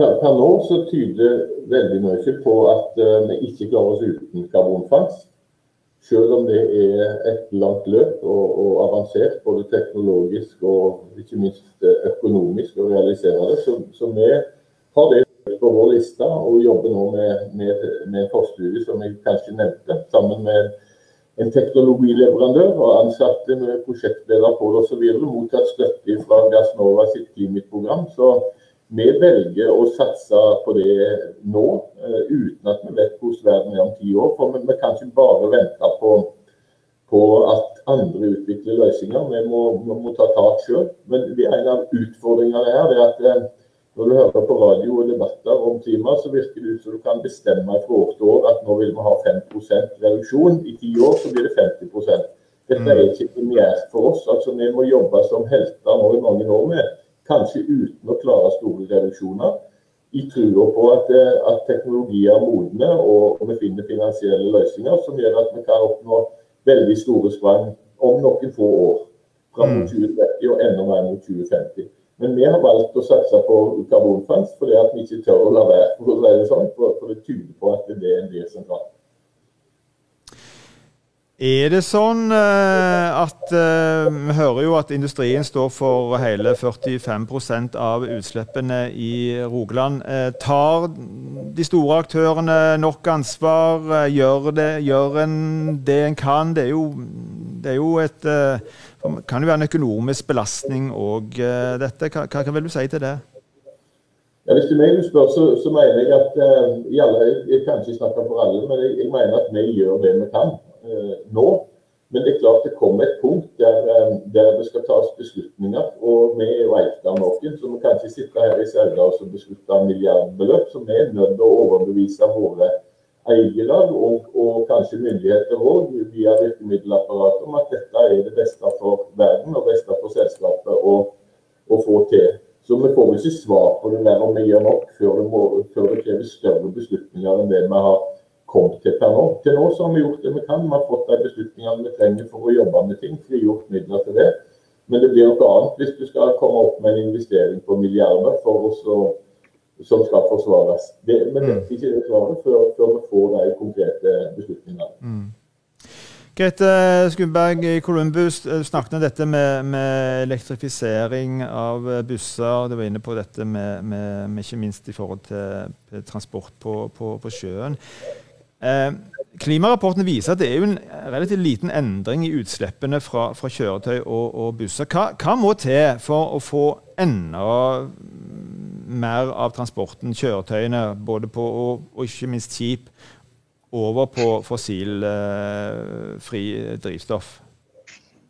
Per, nå så tyder veldig mye på at uh, vi ikke klarer oss uten karbonfangst. Selv om det er et langt løp og, og avansert, både teknologisk og ikke minst eh, økonomisk, å realisere det. Så, så vi har det på vår liste og jobber nå med, med, med en forstudie som jeg kanskje nevnte, sammen med en teknologileverandør og ansatte med prosjektledere på det osv. Mottatt støtte fra Gassnova sitt Klimitprogram. Så vi velger å satse på det nå, uh, uten at vi vet hvordan verden er om ti år. For vi, vi kan ikke bare vente på, på, at andre utvikler løsninger. Vi må, vi må ta tak sjøl. Men en av utfordringene her er at uh, når du hører på radio og debatter om klima, så virker det ut som du kan bestemme fra år til år at nå vil vi ha 5% reduksjon. I ti år så blir det 50% Dette er ikke premiert for oss. altså Vi må jobbe som helter nå i mange år med, kanskje uten å klare store reduksjoner. I trua på at, at teknologier er modne og, og vi finner finansielle løsninger som gjør at vi kan oppnå veldig store sprang om noen få år. Fra mot 2030 og enda mer mot 2050. Men vi har valgt å satse på karbonfangst fordi at vi ikke tør å la være. For, det sånn, for, for det tyder på at det er det som sentralt. Er det sånn uh, at uh, Vi hører jo at industrien står for hele 45 av utslippene i Rogaland. Uh, tar de store aktørene nok ansvar? gjør, det, gjør en det en kan? Det er jo, det er jo et det kan jo være en økonomisk belastning òg, dette. Hva, hva, vil du si til det? Ja, hvis du meg spør, så, så, mener jeg at uh, alle, jeg, kan ikke snakke for alle, men jeg, jeg mener at vi gjør det vi kan uh, nå. Men det er klart det kommer et punkt der, der det skal tas beslutninger. Og vi er jo eiet av noen, så vi kan ikke sitte her i Sauda og beslutte milliardbeløp. Så vi er nødt til å overbevise våre eiere og, og kanskje myndigheter òg via virkemiddelapparatet om at dette er det beste for verden og beste for selskapet å, å få til. Så vi får ikke svar på det der om vi gjør nok før det, må, før det krever større beslutninger enn det vi har kommet til per nå. Til nå så har vi gjort det vi kan. Vi har fått de beslutningene vi trenger for å jobbe med ting. Frigjort midler til det. Men det blir noe annet hvis du skal komme opp med en investering på milliarder for å som skal forsvares. Det, men det er mm. ikke det svaret før, før, vi får de konkrete beslutningene. Mm. Grete Skumberg i Columbus snakket om dette med, med, elektrifisering av busser. Du var inne på dette med, med, med ikke minst i forhold til transport på, på, på sjøen. Eh, klimarapporten viser at det er en relativt liten endring i utslippene fra, fra kjøretøy og, og busser. Hva, hva, må til for å få enda mer av transporten, kjøretøyene, både på og, og ikke minst skip, over på fossilfri eh, drivstoff?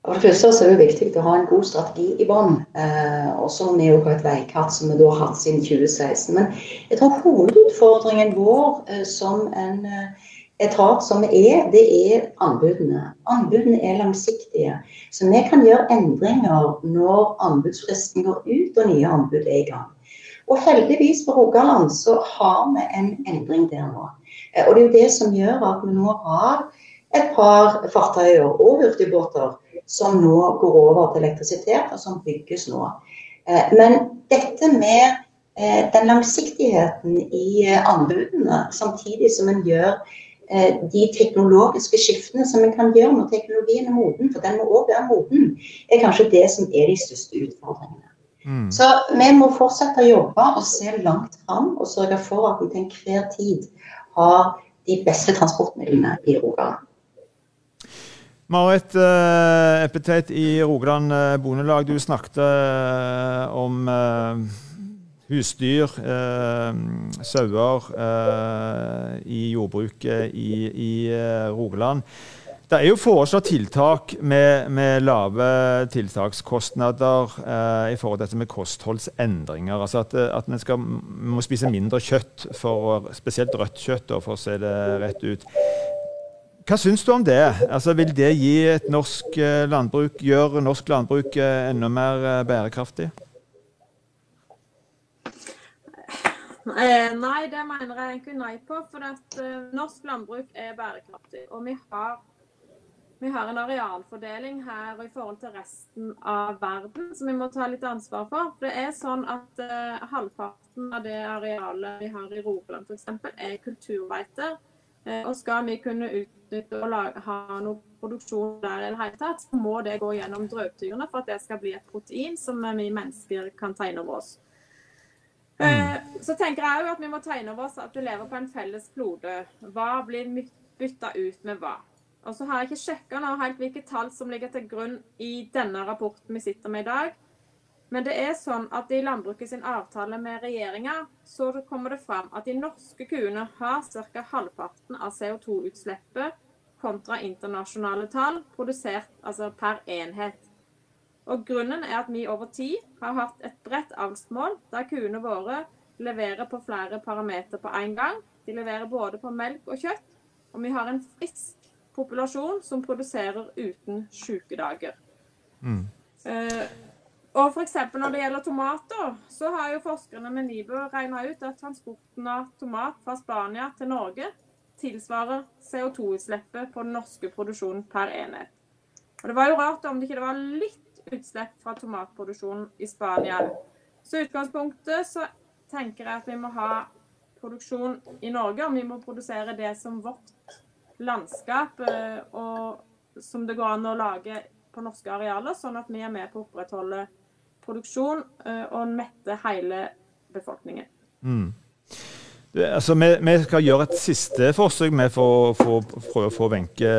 For det første er det viktig å ha en god strategi i bånn. Eh, også med vi et veikart som vi da har hatt siden 2016. Men jeg tror hovedutfordringen vår eh, som en eh, etat som vi er, det er anbudene. Anbudene er langsiktige. Så vi kan gjøre endringer når anbudsfristen går ut og nye anbud er i gang. Og heldigvis for Rogaland så har vi en endring der nå. Eh, og det er jo det som gjør at vi nå har et par fartøyer og hurtigbåter som nå går over til elektrisitet, og som bygges nå. Eh, men dette med eh, den langsiktigheten i anbudene, samtidig som en gjør de teknologiske skiftene som en kan gjøre når teknologien er moden, for den må òg være moden, er kanskje det som er de største utfordringene. Mm. Så vi må fortsette å jobbe og se langt fram og sørge for at vi til enhver tid har de beste transportmidlene i Rogaland. Marit eh, Epitet i Rogaland uh, Bondelag, du snakket uh, om husdyr, eh, sauer eh, i jordbruket i, i eh, Rogaland. Det er jo foreslått tiltak med, med lave tiltakskostnader eh, i forhold til dette med kostholdsendringer. Altså at, at man skal, må spise mindre kjøtt, for, spesielt rødt kjøtt, for å se det rett ut. Hva syns du om det? Altså, vil det gi et norsk eh, landbruk, gjøre norsk landbruk eh, enda mer bærekraftig? Eh, nei, det mener jeg egentlig nei på. For at norsk landbruk er bærekraftig. Og vi har, vi har, en arealfordeling her i forhold til resten av verden som vi må ta litt ansvar for. Det er sånn at eh, halvparten av det arealet vi har i Rogaland f.eks. er kulturbeiter. Eh, og skal vi kunne utnytte og lage, ha noe produksjon der i tatt, så må det gå gjennom drøvtyrene for at det skal bli et protein som vi mennesker kan tegne over oss. Eh, så tenker jeg jo at vi må tegne over oss at vi lever på en felles klode. Hva blir bytta ut med hva? Og så har jeg ikke sjekka helt hvilke tall som ligger til grunn i denne rapporten vi sitter med i dag. Men det er sånn at i landbruket sin avtale med regjeringa, så kommer det fram at de norske kuene har ca. halvparten av CO2-utslippet kontra internasjonale tall produsert altså per enhet. Og Grunnen er at vi over tid har hatt et bredt avlsmål der kuene våre leverer på flere parametere på én gang. De leverer både på melk og kjøtt. Og vi har en frisk populasjon som produserer uten sykedager. Mm. Uh, og f.eks. når det gjelder tomater, så har jo forskerne med NIBU regna ut at transporten av tomat fra Spania til Norge tilsvarer CO2-utslippet på den norske produksjonen per enhet. Og Det var jo rart om det ikke var litt utslipp fra tomatproduksjonen i Spania. Så i utgangspunktet så tenker jeg at vi må ha produksjon i Norge, og vi må produsere det som vårt landskap eh, og som det går an å lage på norske arealer, sånn at vi er med på å opprettholde produksjon eh, og mette hele befolkningen. Mm. Altså, vi, vi, skal gjøre et siste forsøk med for å for å få Wenche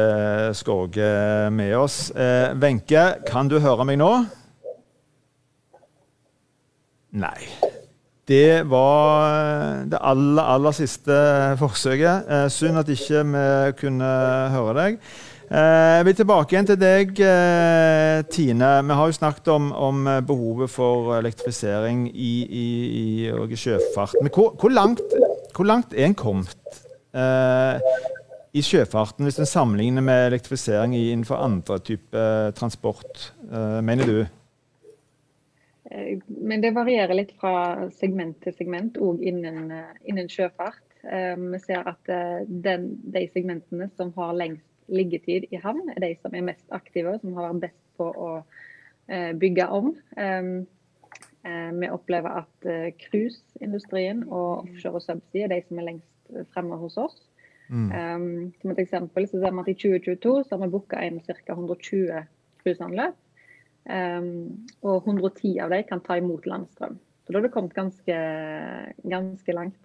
Skåge med oss. Eh, Wenche, eh, kan du høre meg nå? Nei. Det var det aller, aller siste forsøket. Eh, synd at ikke vi kunne høre deg. Eh, jeg vil tilbake igjen til deg, eh, Tine. Vi har jo snakket om, om behovet for elektrifisering i, i, i sjøfarten. Men hvor, hvor langt hvor langt er en kommet eh, i sjøfarten hvis en sammenligner med elektrifisering innenfor andre typer transport, eh, mener du? Eh, men det varierer litt fra segment til segment, òg innen, eh, innen, sjøfart. Eh, vi ser at den, de segmentene som har lengst liggetid i havn, er de som er mest aktive, som har vært best på å bygge om. Vi opplever at cruiseindustrien og offshore og subsea er de som er lengst fremme hos oss. Mm. Som et eksempel så ser vi at I 2022 så har vi booka inn ca. 120 cruiseanløp. Um, og 110 av dem kan ta imot landstrøm. Så da har det kommet ganske, ganske langt.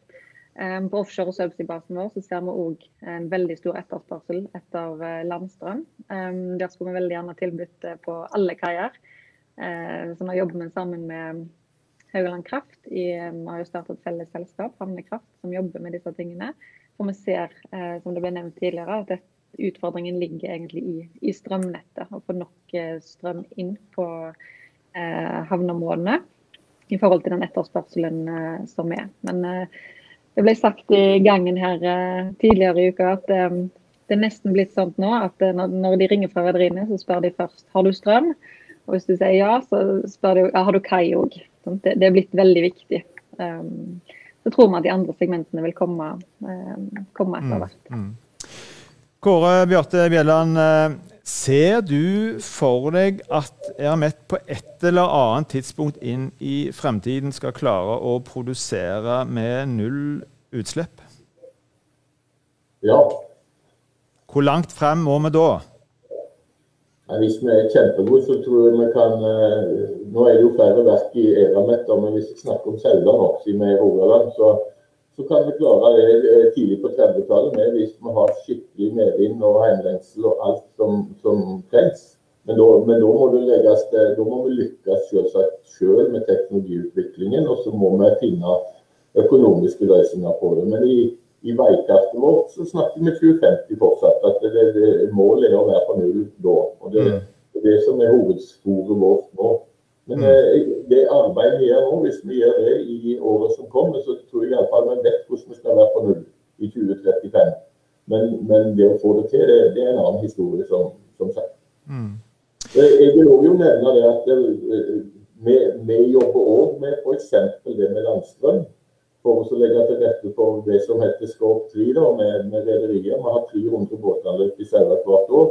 Um, på offshore- og subsea-basen vår så ser vi òg en veldig stor etterspørsel etter uh, landstrøm. Um, der skulle vi veldig gjerne tilbudt det på alle kaier. Uh, så vi jobber vi sammen med Haugaland Kraft. I, vi har jo startet et felles selskap, Havnekraft, som jobber med disse tingene. For vi ser, uh, som det ble nevnt tidligere, at det, utfordringen ligger egentlig i, i strømnettet. Å få nok eh, strøm inn på eh, havneområdene i forhold til den etterspørselen eh, som er. Men eh, det ble sagt i gangen her tidligere i uka at det er nesten blitt sånn nå at når de ringer fra rederiene, så spør de først har du strøm. Og hvis du sier ja, så spør de ja, har du kai òg. Det, det, er blitt veldig viktig. Um, så tror vi at de andre segmentene vil komme, um, komme etter mm, hvert. Mm, mm. Kåre Bjarte Bjelland, eh, ser du for deg at Eramet på et eller annet tidspunkt inn i fremtiden skal klare å produsere med null utslipp? Ja. Hvor langt frem må vi da? Hvis vi er kjempegode, så tror jeg vi kan eh, Nå er det jo flere verk i Eramet, men hvis vi snakker om Sauda nå, siden vi er i Rogaland, så, så, kan vi klare det eh, tidlig på 30-tallet hvis vi har skikkelig medvind og heimlengsel og alt som, som trengs. Men da, men da må det legges da må vi lykkes selvsagt selv med teknologiutviklingen, og så må vi finne økonomiske løsninger på det. Men i, i veikartet vårt så snakker vi 2050 fortsatt. at det, det, Målet er å være på null da. og Det er mm. det som er hovedsporet vårt nå. Men mm. eh, det arbeidet vi gjør nå, hvis vi gjør det i året som kommer, så tror jeg iallfall vi vet hvordan vi skal være på null i 2035. Men, men det å få det til, det, det er en annen historie, som, som sagt. Mm. Jeg vil også nevne det at eh, vi, vi jobber òg med f.eks. det med landstrøm. For å legge til rette for det som heter Scope 3 da, med, med rederier. Vi har 300 båtanløp i Sauda hvert år.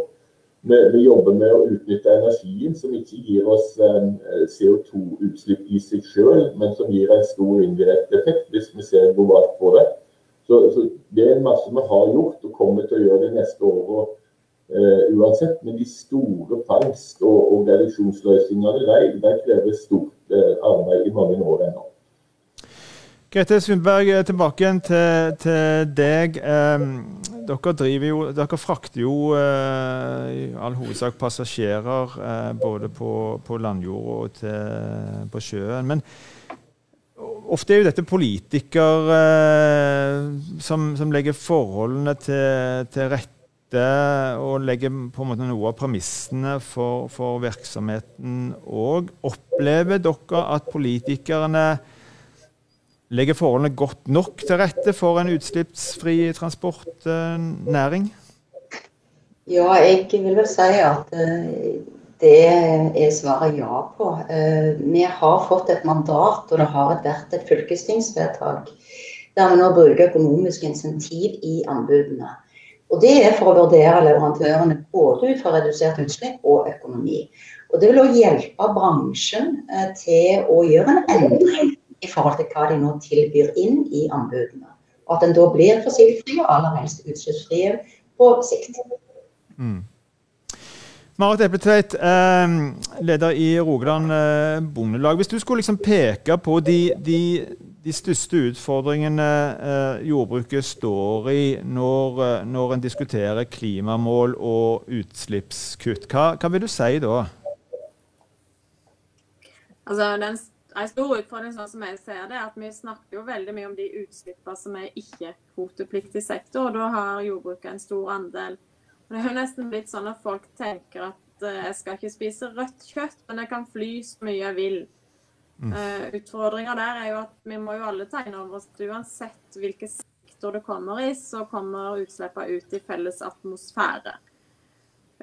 Vi, vi, jobber med å utnytte energien som ikke gir oss um, eh, CO2-utslipp i seg selv, men som gir en stor indirekte effekt, hvis vi ser globalt på det. Så, så, Det er en masse vi har gjort og kommer til å gjøre de neste årene uh, uansett. Men de store fangst- og, og reduksjonsløsningene de, de krever stort uh, arbeid i mange år ennå. Grete Sundberg, eh, tilbake igjen til, til deg. Dere, jo, dere, frakter jo uh, i all hovedsak passasjerer uh, både på, på landjord og til, på sjøen. Men ofte er jo dette politikere som, som, legger forholdene til, til, rette og legger på en måte noe av premissene for, for virksomheten òg. Opplever dere at politikerne Legger forholdene godt nok til rette for en utslippsfri transportnæring? Ja, jeg vil vel si at eh, det er svaret ja på. Eh, vi har fått et mandat, og det har vært et fylkestingsvedtak der vi nå bruker økonomisk insentiv i anbudene. Og Det er for å vurdere leverandørene både ut fra redusert utslipp og økonomi. Og Det vil også hjelpe bransjen eh, til å gjøre en endring i forhold til hva de nå tilbyr inn i anbudene. Og at en da blir fossilfri og aller helst utslippsfrie på sikt. Mm. Marit Epletveit, eh, leder i Rogaland eh, Bondelag. Hvis du skulle liksom peke på de, de, de største utfordringene eh, jordbruket står i når, når en diskuterer klimamål og utslippskutt, hva, hva vil du si da? Altså, den en stor utfordring sånn som jeg ser det, er at vi snakker jo veldig mye om de utslippene som er ikke-kvotepliktig sektor. og Da har jordbruket en stor andel. Og det er jo nesten blitt sånn at folk tenker at uh, jeg skal ikke spise rødt kjøtt, men jeg kan fly så mye jeg vil. Mm. Uh, Utfordringa der er jo at vi må jo alle tegne over oss at uansett hvilken sektor det kommer i, så kommer utslippene ut i felles atmosfære.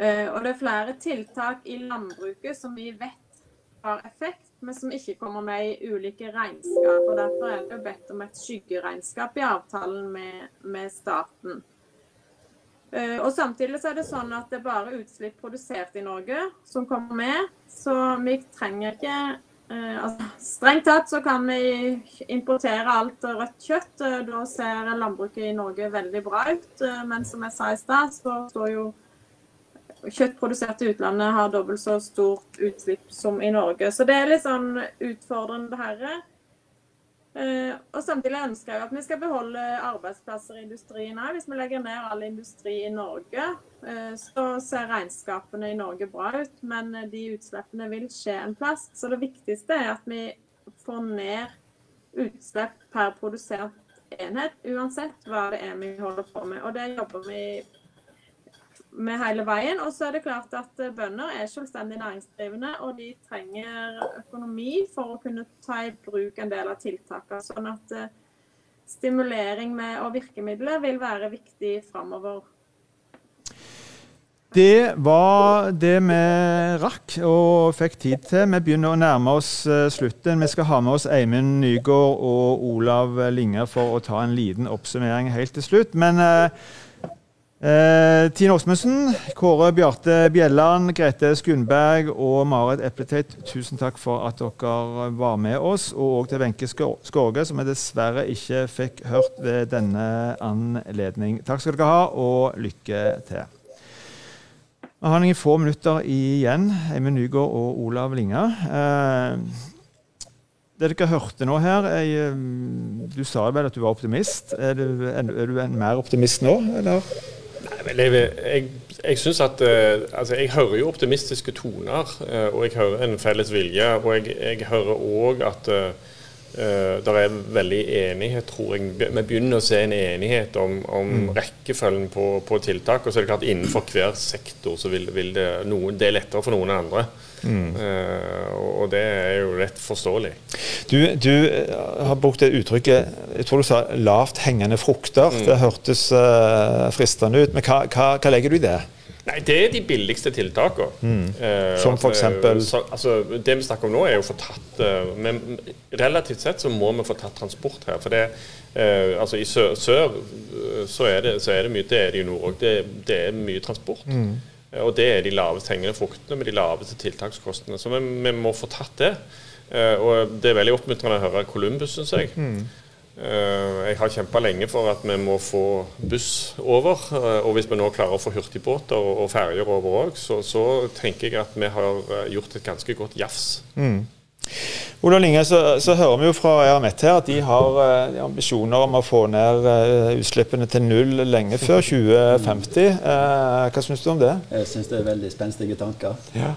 Uh, og det er flere tiltak i landbruket som vi vet har effekt, men som ikke kommer med i ulike regnskap. og Derfor er det bedt om et skyggeregnskap i avtalen med, med staten. Uh, og Samtidig så er det sånn at det er bare utslipp produsert i Norge som kommer med. Så vi trenger ikke uh, altså, Strengt tatt så kan vi importere alt rødt kjøtt. Da ser landbruket i Norge veldig bra ut. men som jeg sa i stad, så står jo kjøtt produsert i utlandet har dobbelt så stort utslipp som i Norge. Så det er litt sånn utfordrende, det her. Uh, og Samtidig ønsker jeg at vi skal beholde arbeidsplasser i industrien òg. Hvis vi legger ned all industri i Norge, uh, så ser regnskapene i Norge bra ut, men de utslippene vil skje en plass. Så det viktigste er at vi får ned utslipp per produsert enhet, uansett hva det er vi holder på med. Og det jobber vi med hele veien. Og så er det klart at eh, bønder er selvstendig næringsdrivende, og de trenger økonomi for å kunne ta i bruk en del av tiltakene. Sånn at uh, stimulering med, og virkemidler vil være viktig framover. Det var det vi rakk og fikk tid til. Vi begynner å nærme oss uh, slutten. Vi skal ha med oss Eimin Nygaard og Olav Linge for å ta en liten oppsummering helt til slutt. Men uh, Eh, Tine Åsmundsen, Kåre Bjarte Bjelland, Grete Skundberg og Marit Epleteit, tusen takk for at dere var med oss. Og til Wenche Skorge, som jeg dessverre ikke fikk hørt ved denne anledning. Takk skal dere ha, og lykke til. Vi har noen få minutter igjen. Eivind Nygaard og Olav Linga. Eh, det dere hørte nå her jeg, Du sa vel at du var optimist. Er du, er du en mer optimist nå, eller? Jeg, jeg, jeg synes at altså Jeg hører jo optimistiske toner, og jeg hører en felles vilje. Og jeg, jeg hører òg at Uh, det er veldig enighet, tror jeg. Vi begynner å se en enighet om, om mm. rekkefølgen på, på, tiltak. Og så er det klart innenfor hver sektor så vil, vil det, noen, det er lettere for noen enn andre. Mm. Uh, og det er jo rett forståelig. Du, du eh, har brukt det uttrykket jeg tror du sa lavt hengende frukter. Mm. Det hørtes uh, fristende ut. Men hva, hva, hva legger du i det? Nei, Det er de billigste tiltakene. Mm. Eh, Som f.eks.? Altså, det vi snakker om nå, er jo å få tatt eh, men Relativt sett så må vi få tatt transport her. for det eh, altså I sør, sør eh, så, er det, så, er det, mye, det er det i nord òg. Det, det, er mye transport. Mm. Og det er de lavest hengende fruktene med de laveste tiltakskostene. Så vi, vi må få tatt det. Eh, og det er veldig oppmuntrende å høre Columbus, syns jeg. Mm. Eh, jeg har kjempa lenge for at vi må få buss over. Eh, og hvis vi nå klarer å få hurtigbåter og ferjer over òg, så, så, tenker jeg at vi har eh, gjort et ganske godt jafs. Mm. Ola Linge, så, så, hører vi jo fra ERMET her at de har eh, ambisjoner om å få ned eh, utslippene til null lenge før 2050. Eh, hva syns du om det? Jeg syns det er veldig spenstige tanker. Ja.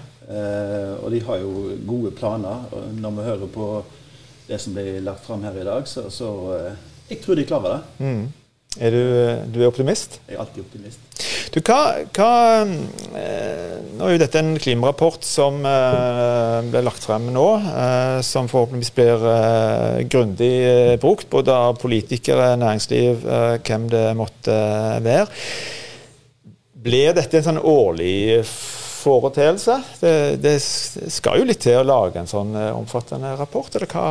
og de har jo gode planer. Når vi hører på det som blir lagt fram her i dag. Så, så eh, jeg tror de klarer det. Mm. Er du, du, er optimist? Jeg er alltid optimist. Du, hva, hva, eh, nå er jo dette en klimarapport som eh, ble lagt frem nå, eh, som forhåpentligvis blir grundig brukt, både av politikere, næringsliv, hvem det måtte være. Blir dette en sånn årlig foreteelse? Det, det, skal jo litt til å lage en sånn omfattende rapport, eller hva?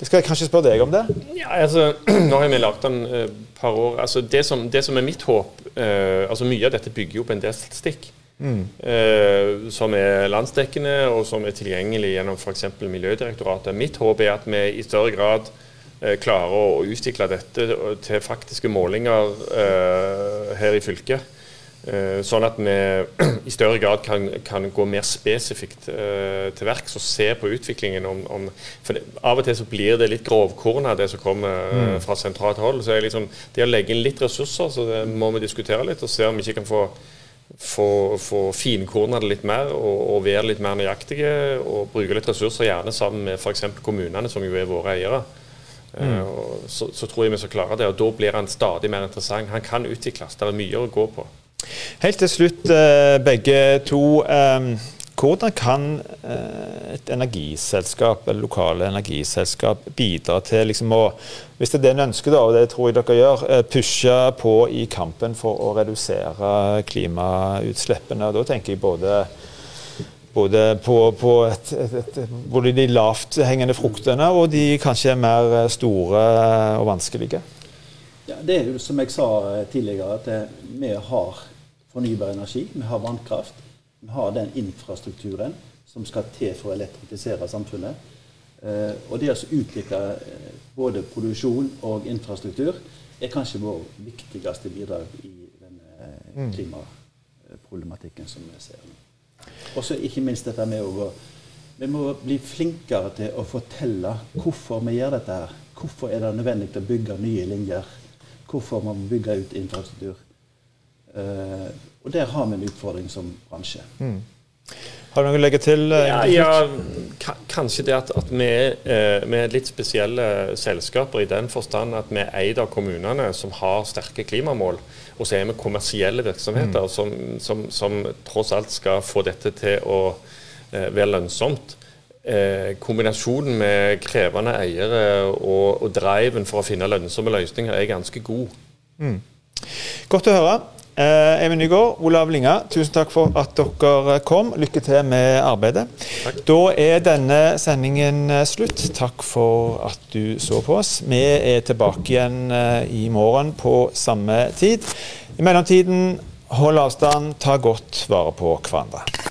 Jeg skal kanskje spørre deg om det? Ja, altså, Nå har vi lagd den et uh, par år. Altså, det, som, det, som, er mitt håp uh, altså Mye av dette bygger jo på en del statistikk. Mm. Uh, som er landsdekkende og som er tilgjengelig gjennom f.eks. Miljødirektoratet. Mitt håp er at vi i større grad uh, klarer å utvikle dette til faktiske målinger her i fylket. Eh, sånn at vi i større grad kan, kan gå mer spesifikt uh, til verks og se på utviklingen. Om, om, for det, Av og til så blir det litt grovkorna, det som kommer uh, fra sentralt hold. så liksom, Det å legge inn litt ressurser, så det må vi diskutere litt og se om vi ikke kan få, få, få finkorna det litt mer og, og, være litt mer nøyaktige. Og bruke litt ressurser, gjerne sammen med f.eks. kommunene, som jo er våre eiere. Mm. Så, så, tror jeg vi skal klare det. og Da blir han stadig mer interessant. Han kan utvikles. Det er mye å gå på. Helt til slutt, eh, begge to. Eh, hvordan kan eh, et energiselskap, eller lokale energiselskap bidra til liksom å, hvis det er det en ønsker, og det tror jeg dere gjør, pushe på i kampen for å redusere klimautslippene? Da tenker jeg både både på, på et, et, et, både de lavthengende fruktene og de kanskje mer store og vanskelige. Ja, det er jo som jeg sa tidligere, at vi har fornybar energi, vi har vannkraft. Vi har den infrastrukturen som skal til for å elektrifisere samfunnet. Eh, og det å utvikle eh, både produksjon og infrastruktur er kanskje vår viktigste bidrag i denne eh, mm. klimaproblematikken som vi ser nå. Og så ikke minst dette med å Vi må bli flinkere til å fortelle hvorfor vi gjør dette her. Hvorfor er det nødvendig å bygge nye linjer? Hvorfor må vi bygge ut infrastruktur? Uh, og der har vi en utfordring som bransje. Mm. Har du noe å legge til? Uh, ja, ja, kanskje det at, at vi, eh, vi, er litt spesielle selskaper i den forstand at vi er eid av kommunene som har sterke klimamål. Og så er vi kommersielle virksomheter mm. som, som, som, tross alt skal få dette til å være lønnsomt. Eh, kombinasjonen med krevende eiere og, og driven for å finne lønnsomme løsninger er ganske god. Mm. Godt å høre. Eh, Even Nygaard, Olav Linga, tusen takk for at dere kom. Lykke til med arbeidet. Takk. Da er denne sendingen eh, slutt. Takk for at du så på oss. Vi er tilbake igjen eh, i morgen på samme tid. I mellomtiden, hold avstand, ta godt vare på hverandre.